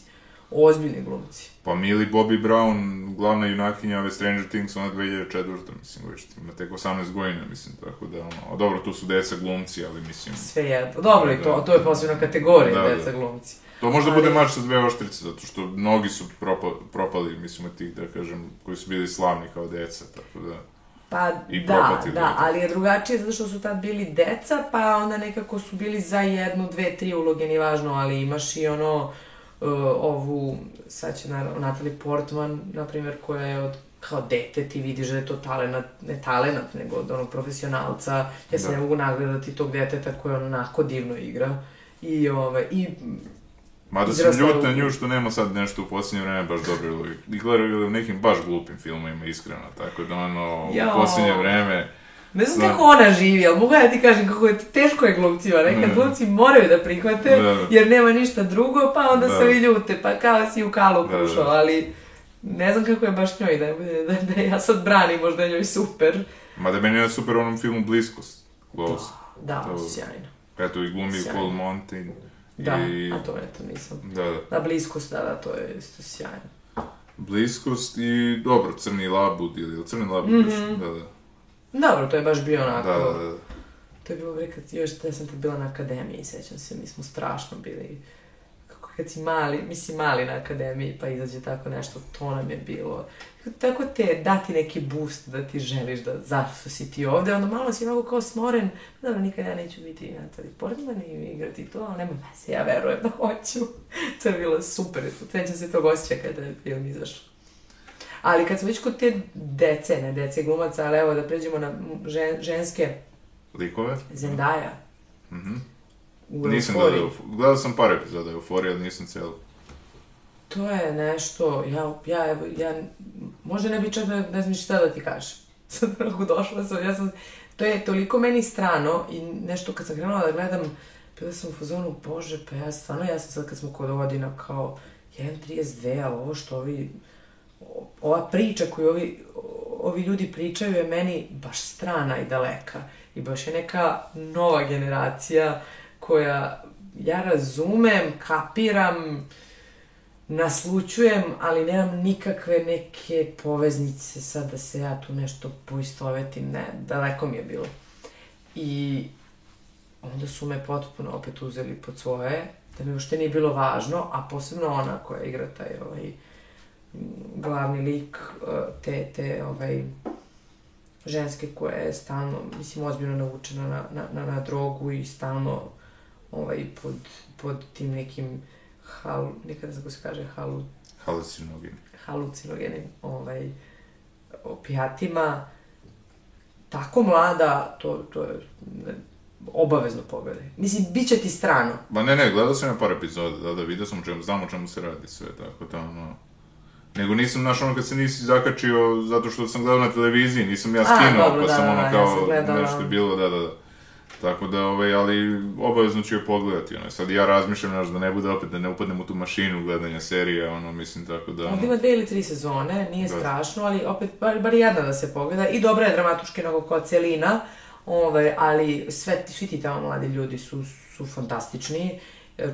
B: Ozbiljni glumci.
A: Pa Millie Bobby Brown, glavna junakinja ove Stranger Things, ona 2004. mislim, već ima tek 18 godina, mislim, tako da, ono, a dobro, tu su deca glumci, ali mislim,
B: Sve jedno. Dobro, i to, to je posebna kategorija,
A: Da, da.
B: deca glumci.
A: To možda
B: Ali-
A: bude mač sa dve oštrice, zato što mnogi su propa, propali, mislim, od tih, da kažem, koji su bili slavni kao deca, tako da...
B: Pa
A: I
B: da, da,
A: to.
B: ali je drugačije zato što su tad bili deca, pa onda nekako su bili za jednu, dve, tri uloge, ni važno, ali imaš i ono, uh, ovu, sad će naravno, Natalie Portman, na primjer, koja je od kao dete, ti vidiš da je to talenat, ne talenat, nego od onog profesionalca, ja se
A: Da.
B: ne mogu nagledati tog deteta koje on onako divno igra. I, ove, i
A: Mada sam ljut na nju što nema sad nešto u posljednje vreme baš dobre uloge. I gledaju u nekim baš glupim filmovima, iskreno, tako da ono, u posljednje vreme...
B: Ne znam
A: Da.
B: kako ona živi, ali mogu ja ti kažem kako je teško je glumcima. Nekad
A: Mm.
B: glumci moraju da prihvate,
A: Da, da.
B: jer nema ništa drugo, pa onda
A: Da.
B: se vi ljute, pa kao si u kalu
A: Da, da.
B: kušao, ali ne znam kako je baš njoj, da, da, da ja sad branim, možda je njoj super.
A: Mada meni je super u onom filmu Bliskost, Close.
B: Da,
A: To-
B: sjajno.
A: Eto, i glumi
B: Sjajno.
A: Cold Mountain.
B: Da,
A: I...
B: a to eto nisam.
A: Da, da.
B: Da, bliskost, da, da, to je isto sjajno.
A: Bliskost i, dobro, Crni labud ili Crni labud,
B: Mhm.
A: baš, da, da.
B: Dobro, to je baš bio onako,
A: Da, da, da.
B: to je bilo vrijeme kad još da sam tad bila na akademiji, sećam se, mi smo strašno bili, kako kad si mali, mislim mali na akademiji, pa izađe tako nešto, to nam je bilo. Tako te dati neki boost da ti želiš da zašto si ti ovde, onda malo si onako kao smoren, dobro, nikad ja neću biti Natalie Portman i igrati to, ali nema veze, ja verujem da hoću. <laughs> to je bilo super, sećam se tog osjećaja kada je film izašao. Ali kad smo već kod te dece, ne dece glumaca, ali evo da pređemo na žen, ženske,
A: Likove?
B: Zendaya.
A: Mhm.
B: U
A: Nisam gledao, gledao sam par epizoda Euforije, ali nisam cijelo.
B: To je nešto, ja, ja, evo, ja, možda ne bi čak da, ne znam šta da ti kažem. <laughs> Sad onako došla sam, ja sam, to je toliko meni strano i nešto kad sam krenula da gledam, bila sam u fazonu, bože, pa ja stvarno, ja sam sad kad smo kod godina kao, ja imam 32, ali ovo što ovi, ova priča koju ovi, ovi ljudi pričaju je meni baš strana i daleka. I baš je neka nova generacija koja, ja razumem, kapiram, naslučujem, ali nemam nikakve neke poveznice sad da se ja tu nešto poistovetim, ne, daleko mi je bilo. I onda su me potpuno opet uzeli pod svoje, da mi uopšte nije bilo važno, a posebno ona koja igra taj ovaj, m, glavni lik eh, te, te ovaj, ženske koja je stalno, mislim, ozbiljno navučena na, na, na, na drogu i stalno ovaj, pod, pod tim nekim hal, nikad ne znam kako se kaže, halu,
A: Halucinogeni.
B: halucinogenim ovaj, opijatima. Tako mlada, to, to je ne, obavezno pogledaj. Mislim, bit će ti strano.
A: Ma ne, ne, gledao sam ja par epizoda, da, da, vidio sam o čemu, znam o čemu se radi sve, tako da, ono... Nego nisam, znaš, ono kad se nisi zakačio zato što sam gledao na televiziji, nisam ja
B: A,
A: skinuo,
B: dobro,
A: pa
B: da,
A: sam
B: da,
A: ono
B: da, ja
A: kao
B: sam
A: nešto bilo, da, da, da. Tako da, ovaj, ali obavezno ću je pogledati, ono, sad ja razmišljam, znaš, da ne bude opet, da ne upadnem u tu mašinu gledanja serije, ono, mislim, tako da,
B: Ovdje
A: ono,
B: ima dve ili tri sezone, nije
A: Da.
B: strašno, ali opet bar, bar jedna da se pogleda. I dobra je dramatuški nego kao celina, ovaj, ali sve, svi ti tamo mladi ljudi su, su fantastični.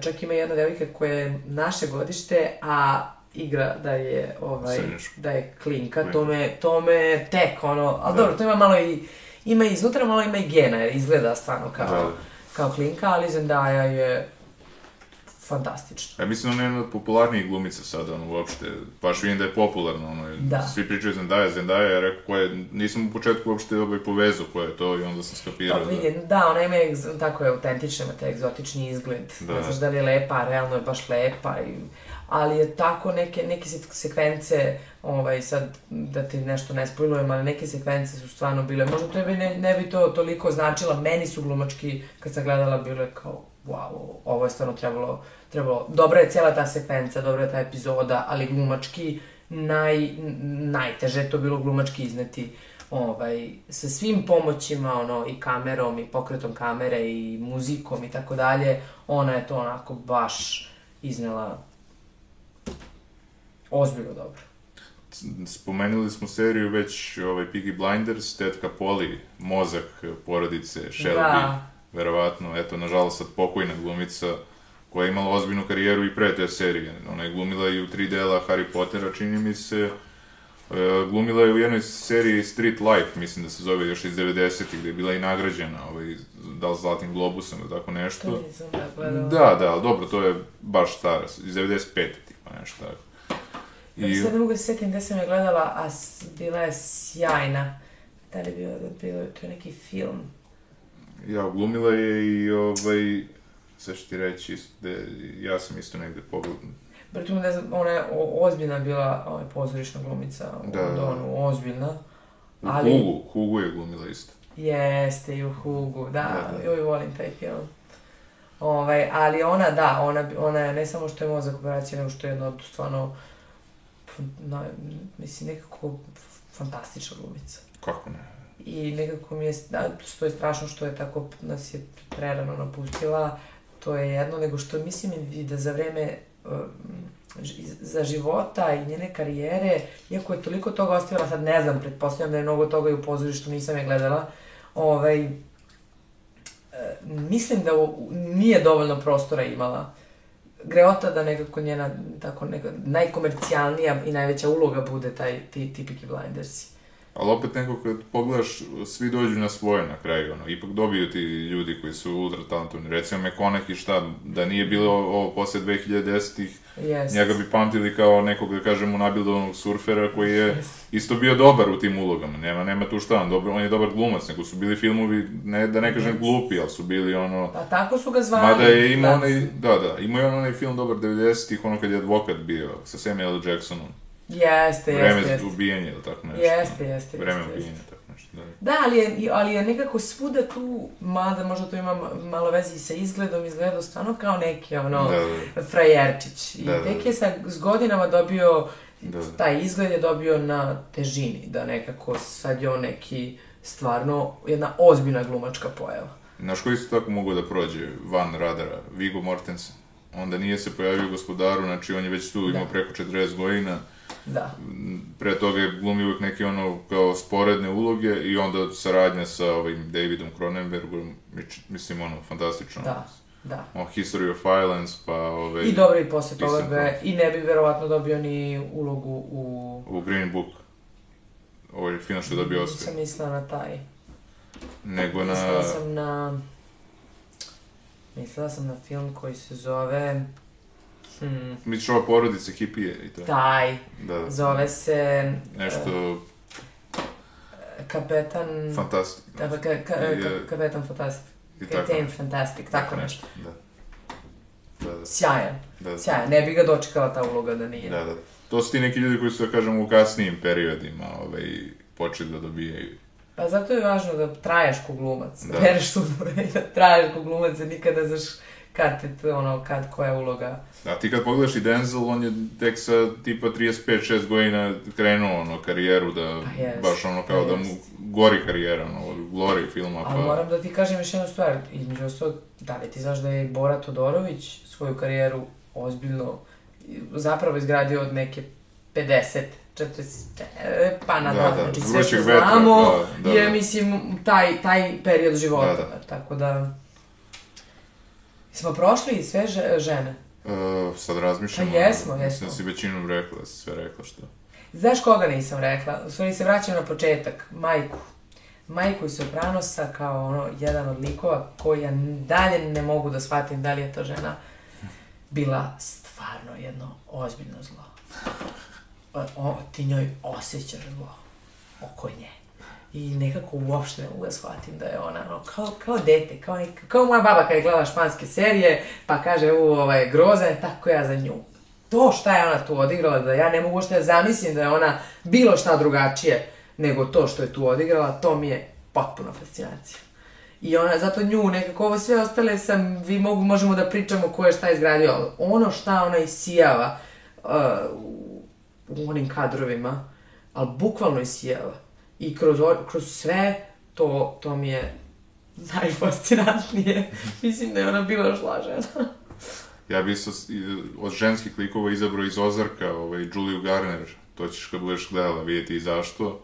B: Čak ima jedna devojka koja je naše godište, a igra da je ovaj
A: Srednjoško-
B: da je klinka, to me, to me tek ono, ali
A: Da.
B: dobro, to ima malo i ima i iznutra, malo ima i gena, jer izgleda stvarno kao,
A: Da.
B: kao klinka, ali Zendaya je fantastična.
A: Ja mislim da ona je jedna od popularnijih glumica sada, ono, uopšte, baš vidim da je popularna, ono,
B: Da.
A: svi pričaju Zendaya, Zendaya, ja rekao, ko je, nisam u početku uopšte ovaj povezao ko je to i onda sam skapirao da...
B: vidi, da, ona ima, egz- tako je autentična, ima taj egzotični izgled.
A: Da.
B: Ne znaš da li je lepa, realno je baš lepa. I, ali je tako neke, neke sek- sekvence, ovaj, sad da ti nešto ne spojlujem, ali neke sekvence su stvarno bile, možda tebi ne, ne bi to toliko značila, meni su glumački, kad sam gledala, bile kao, wow, ovo je stvarno trebalo, trebalo, dobra je cijela ta sekvenca, dobra je ta epizoda, ali glumački, naj, najteže to bilo glumački izneti ovaj, sa svim pomoćima, ono, i kamerom, i pokretom kamere, i muzikom, i tako dalje, ona je to onako baš iznela ozbiljno dobro.
A: Spomenuli smo seriju već, ovaj, Piggy Blinders, tetka Poli, mozak porodice Shelby,
B: Da.
A: verovatno, eto, nažalost sad pokojna glumica, koja je imala ozbiljnu karijeru i pre te serije. Ona je glumila i u tri dela Harry Pottera, čini mi se. E, glumila je u jednoj seriji Street Life, mislim da se zove još iz 90-ih, gde je bila i nagrađena, ovaj, da li Zlatnim globusom ili tako
B: To
A: nešto.
B: nisam da.
A: Da, da, ali dobro, to je baš stara, iz 95. tipa nešto tako.
B: I... Sad ne mogu da se sjetim gde sam je gledala, a bila je sjajna. Da li je bio, bio to neki film?
A: Ja, glumila je i ovaj, sve što ti reći, da, ja sam isto negde pogledao.
B: Pritom znam, ona je ozbiljna bila ovaj, pozorišna glumica u
A: Da, da.
B: Londonu, ozbiljna.
A: U
B: Ali-
A: Hugu, Hugu je glumila isto.
B: Jeste, i u Hugu, da,
A: Da, da.
B: joj volim taj film. Ovaj, ali ona, da, ona, ona je ne samo što je mozak operacija, nego što je jedna od stvarno, na, mislim, nekako fantastična glumica.
A: Kako ne?
B: I nekako mi je, da, što je strašno što je tako, nas je prerano napustila, to je jedno, nego što mislim i da za vreme um, za života i njene karijere, iako je toliko toga ostavila, sad ne znam, pretpostavljam da je mnogo toga i u pozorištu, nisam je gledala, ovaj, e, mislim da nije dovoljno prostora imala. Greota da nekako njena tako neka, najkomercijalnija i najveća uloga bude taj ti, ti Peaky Blindersi.
A: Ali opet neko kad pogledaš, svi dođu na svoje na kraju, ono, ipak dobiju ti ljudi koji su ultra talentovni. Recimo McConaughey šta, da nije bilo ovo posle 2010-ih,
B: Jest.
A: njega bi pamtili kao nekog, da kažemo, nabildovanog surfera koji je isto bio dobar u tim ulogama. Nema, nema tu šta, on, dobro, on je dobar glumac, nego su bili filmovi, ne, da ne kažem glupi, ali su bili ono...
B: Pa tako su ga zvali.
A: Mada je imao
B: da.
A: onaj, da, da, imao je on onaj film dobar 90-ih, ono kad je advokat bio, sa Samuel L. Jacksonom.
B: Jeste,
A: Vreme
B: jeste, jeste.
A: ubijanja ili tako nešto.
B: Jeste, jeste,
A: Vreme
B: jeste,
A: ubijanja, tako nešto, da.
B: Da, ali je, ali je nekako svuda tu, mada možda to ima ma- malo veze i sa izgledom, izgledao stvarno kao neki ono,
A: Da, da.
B: frajerčić. I
A: Da, da,
B: tek
A: da.
B: je sa, s godinama dobio,
A: Da.
B: taj izgled je dobio na težini, da nekako sad je on neki stvarno jedna ozbiljna glumačka pojava.
A: Znaš koji isto tako mogu da prođe van radara? Viggo Mortensen. Onda nije se pojavio gospodaru, znači on je već tu imao
B: Da.
A: preko 40 godina.
B: Da.
A: Pre toga je glumio uvijek neke ono kao sporedne uloge i onda saradnja sa ovim Davidom Cronenbergom, mislim ono, fantastično.
B: Da, da.
A: O, History of Violence, pa ove...
B: I dobro i posle toga ga, i ne bi verovatno dobio ni ulogu u...
A: U Green Book. Ovo je film što je dobio Oscar.
B: Nisam mislila na taj.
A: Nego na...
B: Mislila sam na... Mislila sam na film koji se zove... Hmm,
A: Misliš ova porodica hipije i to?
B: taj.
A: Da, da.
B: Zove se...
A: Nešto
B: e, Kapetan...
A: fantastično.
B: Da, ka, ka, ka, kapetan Captain
A: nešto.
B: Fantastic, tako nešto.
A: Da. Da, da.
B: Sjajan,
A: Da, da.
B: sjajan. Ne bi ga dočekala ta uloga da nije.
A: Da, da. To su ti neki ljudi koji su, da kažem, u kasnijim periodima ovaj, počeli da dobijaju.
B: Pa zato je važno da traješ ko glumac, da
A: Da.
B: sudove i da traješ ko glumac, jer nikad ne znaš kad te, ono, kad, koja je uloga.
A: A ti kad pogledaš i Denzel, on je tek sa tipa 35-6 godina krenuo ono karijeru da
B: Pa jest,
A: baš ono kao
B: pa
A: da mu gori karijera, ono, od Glory filma,
B: Ali
A: pa...
B: moram da ti kažem još jednu stvar, između ostalog, da li ti znaš da je Bora Todorović svoju karijeru ozbiljno zapravo izgradio od neke 50, 40, pa na
A: Da,
B: da, znači sve što
A: vetra,
B: znamo
A: da, da,
B: je,
A: da.
B: mislim, taj, taj period života,
A: Da, da.
B: tako da... Smo prošli sve že- žene.
A: Uh, sad razmišljam.
B: Pa jesmo, jesmo.
A: Mislim da si većinom rekla, da si sve rekla što.
B: Znaš koga nisam rekla? U stvari se vraćam na početak. Majku. Majku iz Sopranosa kao ono, jedan od likova koji ja dalje ne mogu da shvatim da li je to žena bila stvarno jedno ozbiljno zlo. O, o, ti njoj osjećaš zlo oko nje. I nekako uopšte ne mogu da shvatim da je ona ono, kao, kao dete, kao, nek- kao moja baba kad je gledala španske serije, pa kaže, u, ovaj, groza je, tako ja za nju. To šta je ona tu odigrala, da ja ne mogu uopšte da zamislim da je ona bilo šta drugačije nego to što je tu odigrala, to mi je potpuno fascinacija. I ona, zato nju, nekako ovo sve ostale sam, vi mogu, možemo da pričamo ko je šta izgradio, ali ono šta ona isijava uh, u, u onim kadrovima, ali bukvalno isijava. I kroz, kroz sve, to, to mi je najfascinantnije. Mislim da je ona bila žlažena.
A: Ja bi isto s- i- od ženskih likova izabrao iz Ozarka, ovaj, Juliju Garner, to ćeš kad budeš gledala vidjeti i zašto.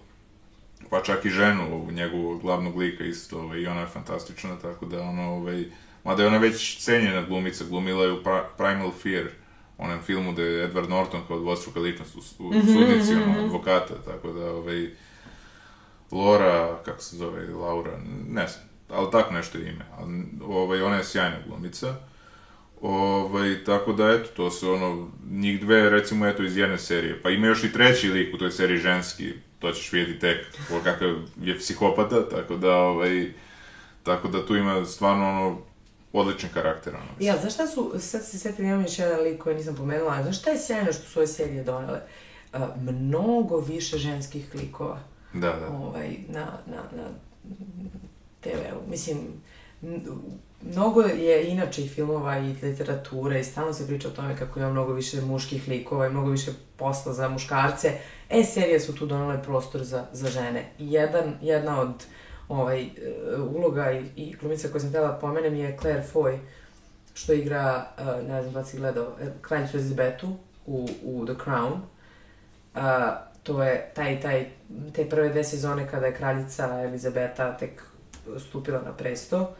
A: Pa čak i ženu, ovu njegovog glavnog lika isto, ovaj, i ona je fantastična, tako da ono, ovaj, mada je ona već cenjena glumica, glumila je u Pri- Primal Fear, onom filmu da je Edward Norton kao dvostruka ličnost u, u sudnici, ono, advokata, tako da, ovaj, Laura, kako se zove, Laura, ne znam, ali tako nešto je ime, ovaj, ona je sjajna glumica, Ovaj, tako da, eto, to su ono, njih dve, recimo, eto, iz jedne serije. Pa ima još i treći lik u toj seriji ženski, to ćeš vidjeti tek, kakav je psihopata, tako da, ovaj, tako da tu ima stvarno, ono, odličan karakter, ono.
B: Ja, znaš šta su, sad se sjetim, imam još jedan lik koji nisam pomenula, znaš šta je sjajno što su ove serije donele? Uh, mnogo više ženskih likova
A: Da, da.
B: ovaj, na, na, na TV-u. Mislim, mnogo je inače i filmova i literature i stalno se priča o tome kako ima mnogo više muških likova i mnogo više posla za muškarce. E, serije su tu donale prostor za, za žene. Jedan, jedna od ovaj, e, uloga i, i glumica koju sam htjela da pomenem je Claire Foy, što igra, e, ne znam da si gledao, e, kraljicu Elizabetu u, u The Crown. A, to je taj, taj, te prve dve sezone kada je kraljica Elizabeta tek stupila na presto.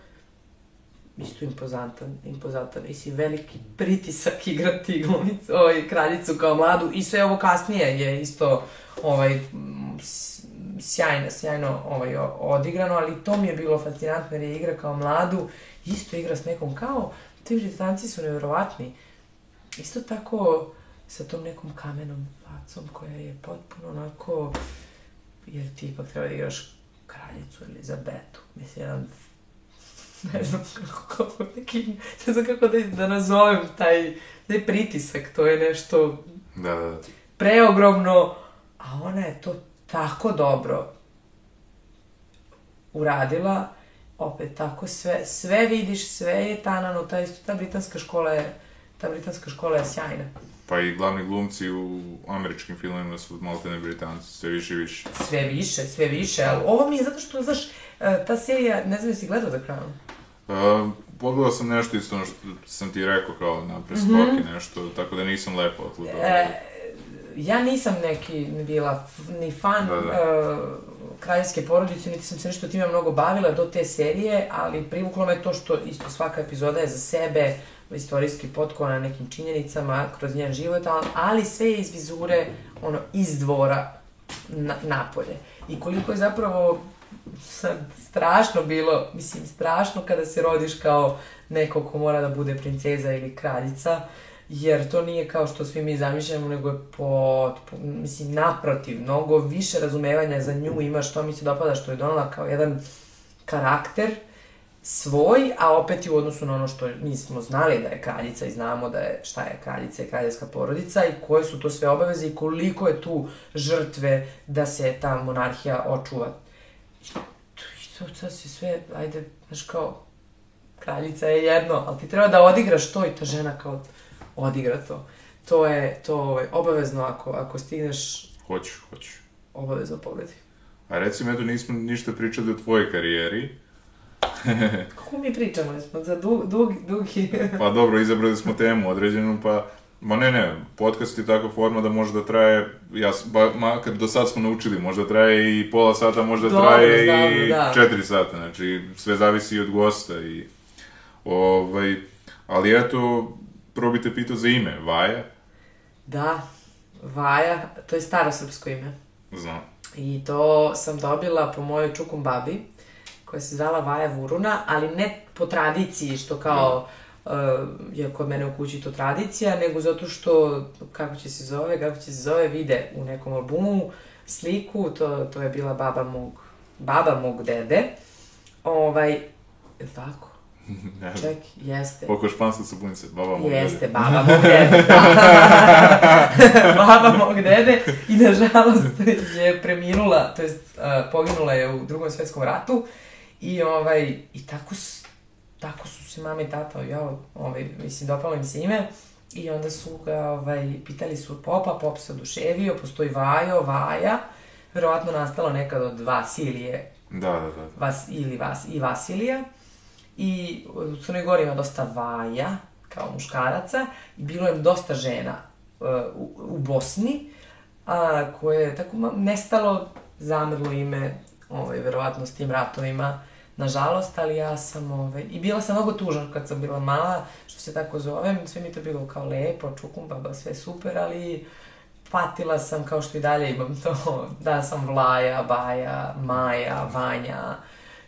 B: Isto impozantan, impozantan. Mislim, veliki pritisak igrati glumicu, ovaj, kraljicu kao mladu i sve ovo kasnije je isto ovaj, sjajno, sjajno ovaj, odigrano, ali to mi je bilo fascinantno jer je igra kao mladu, isto igra s nekom kao, ti britanci su nevjerovatni. Isto tako sa tom nekom kamenom facom koja je potpuno onako, jer ti ipak treba da igraš kraljicu Elizabetu. Mislim, jedan ne znam kako, kako neki, ne znam kako da, da nazovem taj, ne pritisak, to je nešto
A: Da, da, da.
B: preogromno, a ona je to tako dobro uradila, opet tako sve, sve vidiš, sve je tanano, ta, isto, ta britanska škola je, ta britanska škola je sjajna.
A: Pa i glavni glumci u američkim filmima su maltene Britanci, sve više i više.
B: Sve više, sve više, ali ovo mi je zato što, znaš, e, ta serija, ne znam jesi gledao The Crown?
A: Uh, pogledao sam nešto isto ono što sam ti rekao kao na preskoki nešto, tako da nisam lepo otgledao.
B: E, ja nisam neki bila ni fan
A: Da, da.
B: e, kraljevske porodice, niti sam se nešto time mnogo bavila do te serije, ali privuklo me to što isto svaka epizoda je za sebe istorijski potko na nekim činjenicama kroz njen život, ali, sve je iz vizure ono, iz dvora na, napolje. I koliko je zapravo sad strašno bilo, mislim strašno kada se rodiš kao neko ko mora da bude princeza ili kraljica, jer to nije kao što svi mi zamišljamo, nego je pot, mislim, naprotiv, mnogo više razumevanja za nju ima što mi se dopada, što je donala kao jedan karakter svoj, a opet i u odnosu na ono što mi smo znali da je kraljica i znamo da je šta je kraljica i kraljevska porodica i koje su to sve obaveze i koliko je tu žrtve da se ta monarhija očuva. to, to si sve, ajde, znaš kao, kraljica je jedno, ali ti treba da odigraš to i ta žena kao odigra to. To je, to ovaj, obavezno ako, ako stigneš,
A: Hoću, hoću.
B: obavezno pogledaj.
A: A recimo, eto, nismo ništa pričali o tvojoj karijeri. <laughs>
B: Kako mi pričamo, jesmo za dug, dug, dugi... <laughs>
A: Pa dobro, izabrali smo temu određenu, pa... Ma ne, ne, podcast je takva forma da može da traje, ja, ba, makar do sad smo naučili, možda traje i pola sata, možda
B: Dobro,
A: traje
B: znam,
A: i
B: da.
A: četiri sata, znači sve zavisi i od gosta i... Ovaj, ali eto, prvo bi te pitao za ime, Vaja,
B: Da, Vaja, to je staro srpsko ime.
A: znam.
B: I to sam dobila po mojoj čukum babi, koja se zvala Vaja Vuruna, ali ne po tradiciji, što kao uh, je kod mene u kući to tradicija, nego zato što kako će se zove, kako će se zove, vide u nekom albumu sliku, to, to je bila baba mog, baba mog dede. Ovaj, je tako? <laughs>
A: Ne.
B: Ček, jeste.
A: Oko španska sapunica, baba moj
B: Jeste, baba mog dede, <laughs> baba mog dede i nažalost je preminula, to jest uh, poginula je u drugom svetskom ratu i ovaj, i tako, tako su se mama i tata, ja, ovaj, mislim, dopalo im se ime. I onda su ga, ovaj, pitali su popa, pop se oduševio, postoji Vajo, Vaja, verovatno nastalo nekad od Vasilije,
A: Da, da, da.
B: Vas, ili Vas, i Vasilija. I u Crnoj Gori ima dosta vaja, kao muškaraca, i bilo je dosta žena uh, u, u Bosni, a, koje je tako nestalo, zamrlo ime, ovaj, verovatno s tim ratovima, nažalost, ali ja sam, ovaj, i bila sam mnogo tužna kad sam bila mala, što se tako zovem, sve mi to bilo kao lepo, čukum, baba, sve super, ali patila sam kao što i dalje imam to, <laughs> da sam Vlaja, Baja, Maja, Vanja,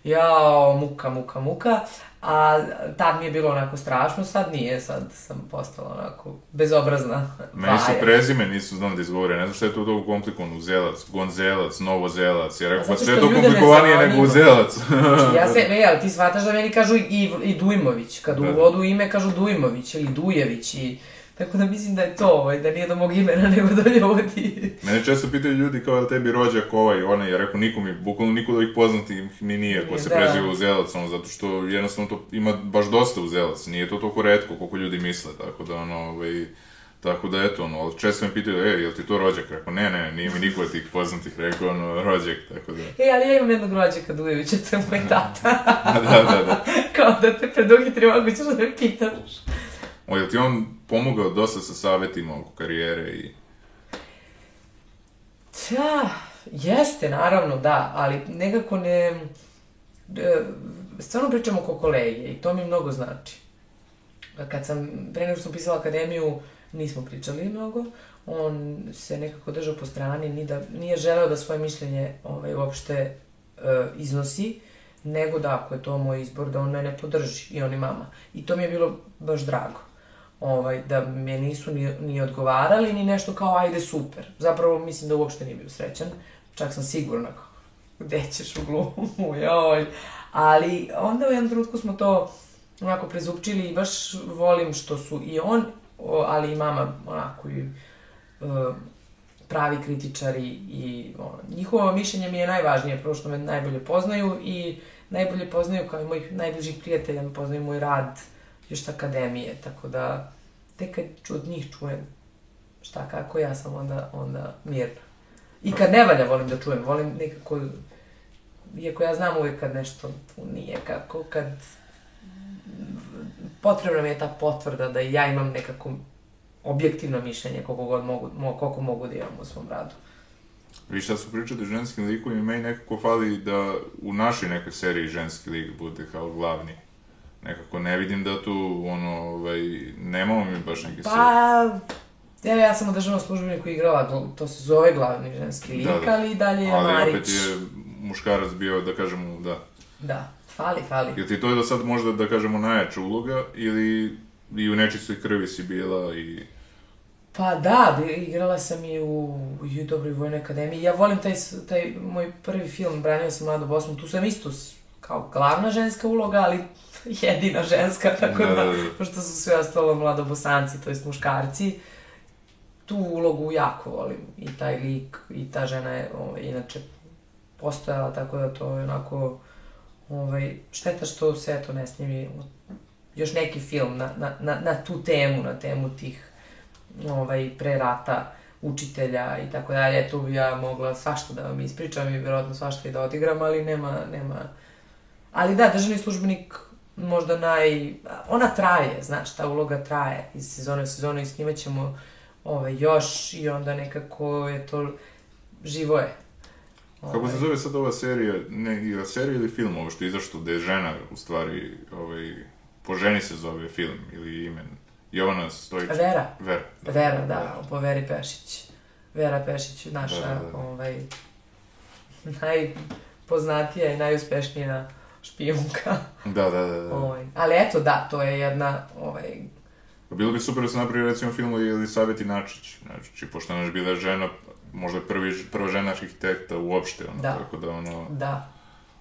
B: jao, muka, muka, muka, a tad mi je bilo onako strašno, sad nije, sad sam postala onako bezobrazna <laughs>
A: Meni su prezime nisu znali da izgovore, ne znam šta je to toliko komplikovano, Uzelac, Gonzelac, Novozelac, ja rekao,
B: zato
A: pa
B: što
A: sve je to
B: ne
A: komplikovanije
B: zanima.
A: nego Uzelac.
B: Znači, ja se, ne, ali ti shvataš da meni kažu i, i Dujmović, kad
A: Da, da.
B: u vodu ime kažu Dujmović ili Dujević i... Tako da mislim da je to, ovaj, da nije do mog imena, <laughs> nego do ljudi.
A: Mene često pitaju ljudi kao da tebi rođak ovaj, onaj, ja rekao niko mi, bukvalno niko od ovih poznatih mi nije ko se
B: Da.
A: preziva Uzelac, ono, zato što jednostavno to ima baš dosta Uzelac, nije to toliko redko koliko ljudi misle, tako da ono, ovaj, tako da eto, ono, često me pitaju, e, jel ti to rođak? Rekao, ne, ne, nije mi niko od tih poznatih rekao, ono, rođak, tako da,
B: E, ali ja imam jednog rođaka Dujevića, to je moj tata. <laughs>
A: da, da, da.
B: Kao da te preduhitri mogu ćeš da me pitaš.
A: O, jel ti on pomogao dosta sa savjetima oko karijere i...
B: Da, jeste, naravno, da, ali nekako ne... e, Stvarno pričamo oko kolege i to mi mnogo znači. Kad sam, pre nego što sam pisala akademiju, nismo pričali mnogo. On se nekako držao po strani, ni da, nije želeo da svoje mišljenje ovaj, uopšte e, iznosi, nego da ako je to moj izbor, da on mene podrži i on i mama. I to mi je bilo baš drago. Ovaj, da me nisu ni, ni odgovarali, ni nešto kao ajde super. Zapravo mislim da uopšte nije bio srećan. Čak sam sigurna kao, gde ćeš u glumu, <laughs> joj. Ali onda u jednom trenutku smo to onako prezupčili i baš volim što su i on, ali i mama onako i e, pravi kritičari i ono, njihovo mišljenje mi je najvažnije, prvo što me najbolje poznaju i najbolje poznaju kao i mojih najbližih prijatelja, poznaju moj rad još sa akademije, tako da tek kad od njih čujem šta kako, ja sam onda, onda mirna. I kad ne valja volim da čujem, volim nekako, iako ja znam uvijek kad nešto tu nije kako, kad potrebna mi je ta potvrda da ja imam nekako objektivno mišljenje koliko god mogu, mo, koliko mogu da imam u svom radu.
A: Vi šta su pričate ženskim likovima, meni nekako fali da u našoj nekoj seriji ženski lik bude kao glavni. Nekako ne vidim da tu, ono, ovaj, nemamo mi baš seriji.
B: Pa, evo ja sam u državnom službeniku igrala, to se zove glavni ženski lik,
A: Da, da.
B: ali i dalje je
A: Ali
B: Marić.
A: opet je muškarac bio, da kažemo, da.
B: Da, fali, fali.
A: Jel ti to je do sad možda, da kažemo, najjača uloga, ili i u nečistoj krvi si bila i...
B: Pa da, igrala sam i u, i u Dobroj vojnoj akademiji. Ja volim taj, taj moj prvi film, Branio sam Mladu Bosnu, tu sam isto kao glavna ženska uloga, ali <laughs> jedina ženska, tako da,
A: Da, da, da.
B: pošto su sve ostalo mladobosanci, to jest muškarci, tu ulogu jako volim. I taj lik, i ta žena je ovaj, inače postojala, tako da to je onako Ovaj, šteta što se eto ne snimi još neki film na, na, na, na tu temu, na temu tih ovaj, pre rata učitelja i tako dalje. Tu bi ja mogla svašta da vam ispričam i vjerojatno svašta i da odigram, ali nema, nema... Ali da, državni službenik možda naj... Ona traje, znaš, ta uloga traje iz sezone u sezonu i snimat ćemo ovaj, još i onda nekako je to živo je.
A: Kako se zove sad ova serija, ne, serija ili film, ovo što je izašlo, gde je žena, u stvari, ovaj, po ženi se zove film ili imen. Jovana Stojić.
B: Vera.
A: Vera.
B: Da. Vera, da, po Veri Pešić. Vera Pešić, naša, da, da, da. ovaj, <laughs> najpoznatija i najuspešnija špijunka.
A: Da, da, da. da.
B: Ovaj, ali eto, da, to je jedna, ovaj,
A: Bilo bi super da se napravi recimo film o Elisaveti Načić, znači, pošto je bila žena, možda prvi, prva žena arhitekta uopšte, ono,
B: Da.
A: tako da ono,
B: da,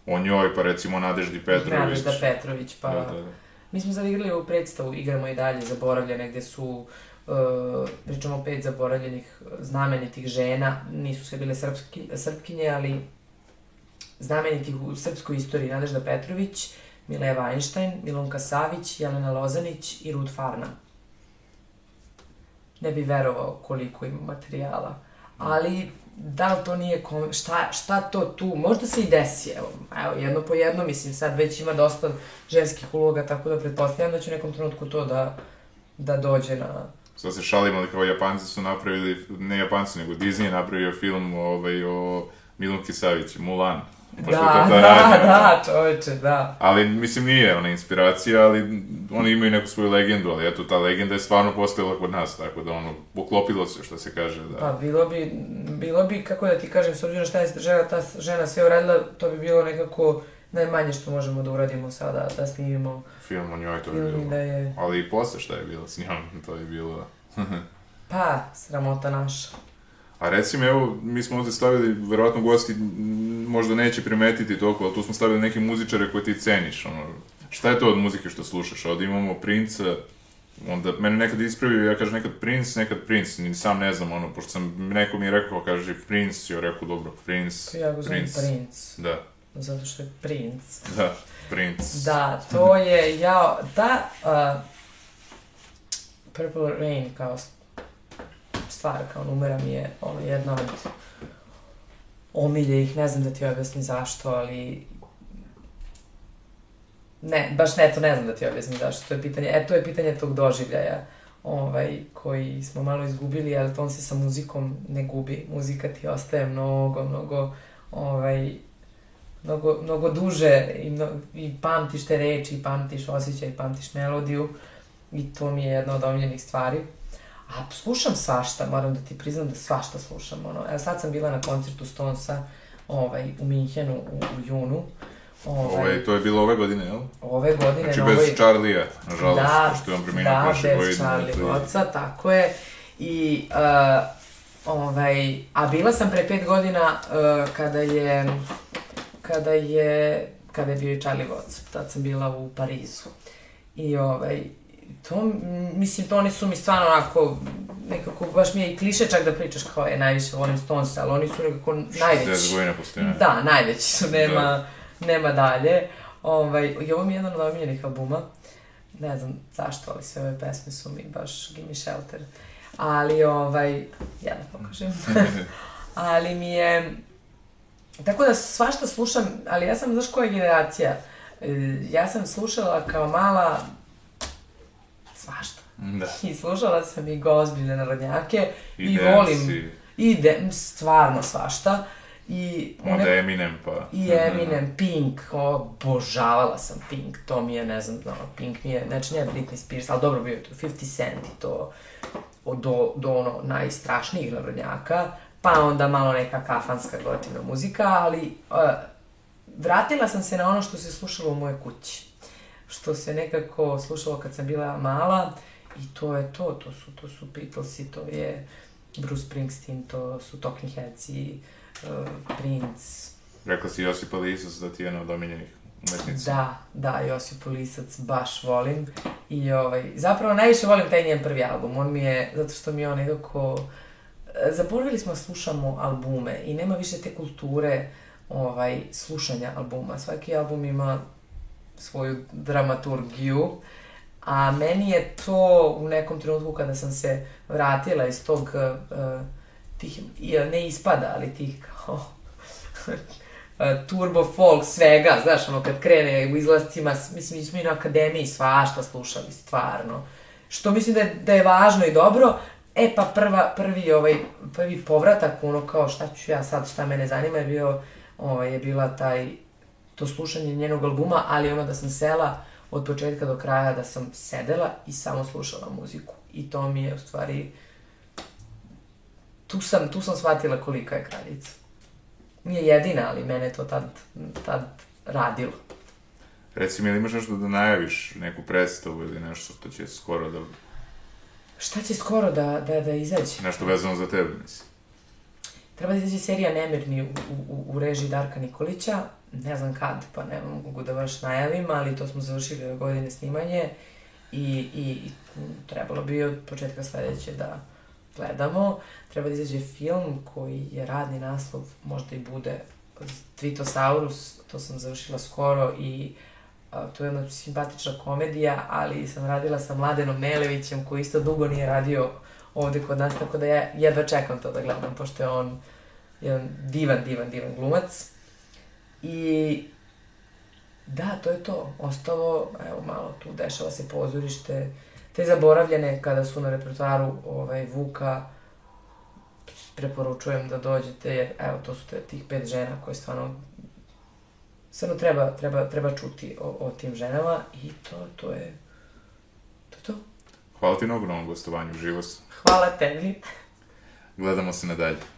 A: o njoj, pa recimo Nadeždi Petrović.
B: Nadežda Petrović, pa...
A: Da, da, da.
B: Mi smo sad igrali u predstavu Igramo i dalje zaboravljene, gde su, uh, pričamo pet zaboravljenih znamenitih žena, nisu sve bile srpski, srpkinje, ali znamenitih u srpskoj istoriji Nadežda Petrović, Mileva Einstein, Milunka Savić, Jelena Lozanić i Ruth Farna. Ne bi verovao koliko ima materijala. Ali, da li to nije, kom... šta, šta to tu, možda se i desi, evo, evo, jedno po jedno, mislim, sad već ima dosta ženskih uloga, tako da pretpostavljam da će u nekom trenutku to da, da dođe na...
A: Sad se šalimo, ali kao Japanci su napravili, ne Japanci, nego Disney je napravio film ovaj, o Milunki Savić, Mulan.
B: Da,
A: ta
B: da,
A: radnja.
B: da, čoveče, da.
A: Ali, mislim, nije ona inspiracija, ali oni imaju neku svoju legendu, ali eto, ta legenda je stvarno postojala kod nas, tako da, ono, poklopilo se, što se kaže, da.
B: Pa bilo bi, bilo bi, kako da ti kažem, s obzirom šta je žena, ta žena sve uradila, to bi bilo nekako najmanje što možemo da uradimo sada, da snimimo
A: Film o njoj, to je
B: film i
A: bilo.
B: da je,
A: Ali i posle šta je bilo s njom, to je bilo... <laughs>
B: pa, sramota naša.
A: A recimo, evo, mi smo ovde stavili, verovatno gosti možda neće primetiti toliko, ali tu smo stavili neke muzičare koje ti ceniš, ono, šta je to od muzike što slušaš? Ovde imamo Princa, onda mene nekad ispravio, ja kažem nekad Prince, nekad Prince, ni sam ne znam, ono, pošto sam, neko mi je rekao, kaže Prince, ja rekao, dobro, Prince,
B: Ja
A: Prince.
B: princ,
A: Da,
B: zato što je princ.
A: da, Prince.
B: Da, to je, ja, ta uh, Purple Rain kao stvar, kao numera mi je ono, jedna od omiljih, ne znam da ti objasnim zašto, ali ne, baš ne, to ne znam da ti objasnim zašto, to je pitanje, e, to je pitanje tog doživljaja, ovaj, koji smo malo izgubili, ali to on se sa muzikom ne gubi, muzika ti ostaje mnogo, mnogo, ovaj, mnogo, mnogo duže i, mno, i pamtiš te reči, i pamtiš osjećaj, i pamtiš melodiju i to mi je jedna od omiljenih stvari. A slušam svašta, moram da ti priznam da svašta slušam. Ono. Evo sad sam bila na koncertu Stonesa ovaj, u Minhenu u, u junu. Ovaj,
A: Ovaj, to je bilo ove godine, jel?
B: ove godine
A: Znači,
B: na
A: bez
B: ovoj...
A: Charlija, nažalost,
B: Da,
A: pošto je on preminuo
B: da,
A: prošle godine.
B: bez Charlie
A: i-
B: Watsa, tako je. I, uh, ovaj, a bila sam pre pet godina uh, kada je, kada je, kada je bio i Charlie Watts, tad sam bila u Parizu. I ovaj, to, mislim, to oni su mi stvarno onako, nekako, baš mi je i kliše čak da pričaš kao je najviše volim Stones, ali oni su nekako
A: 60
B: najveći.
A: godina postoje.
B: Da, najveći su, nema, nema dalje. Ovaj, I ovo mi je jedan od omiljenih albuma. Ne znam zašto, ali sve ove pesme su mi baš Gimme Shelter. Ali, ovaj, ja da pokažem. <laughs> <laughs> ali mi je... Tako da svašta slušam, ali ja sam, znaš koja je generacija? E, Ja sam slušala kao mala svašta.
A: Da.
B: I slušala sam i ozbiljne narodnjake i,
A: I dance,
B: volim
A: i-
B: i de, stvarno svašta. I
A: Onda Eminem, pa...
B: i Eminem, Pink, obožavala sam Pink, to mi je, ne znam, no, Pink mi je, znači ne Britney Spears, ali dobro bio je to 50 Cent i to do, do ono najstrašnijih narodnjaka, pa onda malo neka kafanska gotivna muzika, ali uh, vratila sam se na ono što se slušalo u mojoj kući, što se nekako slušalo kad sam bila mala i to je to, to su, to su Beatlesi, to je Bruce Springsteen, to su Talking Heads i uh, Prince,
A: Rekla si Josipa Lisus da ti je jedna od omiljenih umetnica.
B: Da, da, Josip Lisac baš volim. I ovaj, zapravo najviše volim taj njen prvi album. On mi je, zato što mi je on nekako... e, Zaboravili smo da slušamo albume i nema više te kulture ovaj, slušanja albuma. Svaki album ima svoju dramaturgiju, a meni je to u nekom trenutku kada sam se vratila iz tog uh, tih, ne ispada, ali tih kao <laughs> turbo folk svega, znaš, ono kad krene u izlascima, mislim, mi smo i na akademiji svašta slušali, stvarno. Što mislim da je, da je važno i dobro, E pa prva, prvi, ovaj, prvi povratak, ono kao šta ću ja sad, šta mene zanima, je bio, ovaj, je bila taj, to slušanje njenog albuma, ali ono da sam sela od početka do kraja, da sam sedela i samo slušala muziku. I to mi je u stvari, tu sam, tu sam shvatila kolika je kraljica. Nije jedina, ali mene to tad, tad radilo.
A: Reci mi, ili imaš nešto da najaviš, neku predstavu ili nešto što će skoro da
B: Šta će skoro da, da, da izađe?
A: Nešto vezano za tebe, mislim.
B: Treba da izađe serija Nemirni u, u, u režiji Darka Nikolića. Ne znam kad, pa ne mogu da baš najavim, ali to smo završili ove godine snimanje. I, i, i trebalo bi od početka sledeće da gledamo. Treba da izađe film koji je radni naslov, možda i bude Tvitosaurus, to sam završila skoro i to je jedna simpatična komedija, ali sam radila sa Mladenom Melevićem koji isto dugo nije radio ovde kod nas, tako da ja jedva čekam to da gledam, pošto je on jedan divan, divan, divan glumac. I da, to je to. Ostalo, evo malo tu dešava se pozorište, te zaboravljene kada su na repertoaru ovaj, Vuka, preporučujem da dođete, jer evo, to su te, tih pet žena koje stvarno Samo treba, treba, treba čuti o, o tim ženama i to, to je.
A: Hvala ti na ovom gostovanju, živo
B: Hvala tebi.
A: Gledamo se nadalje.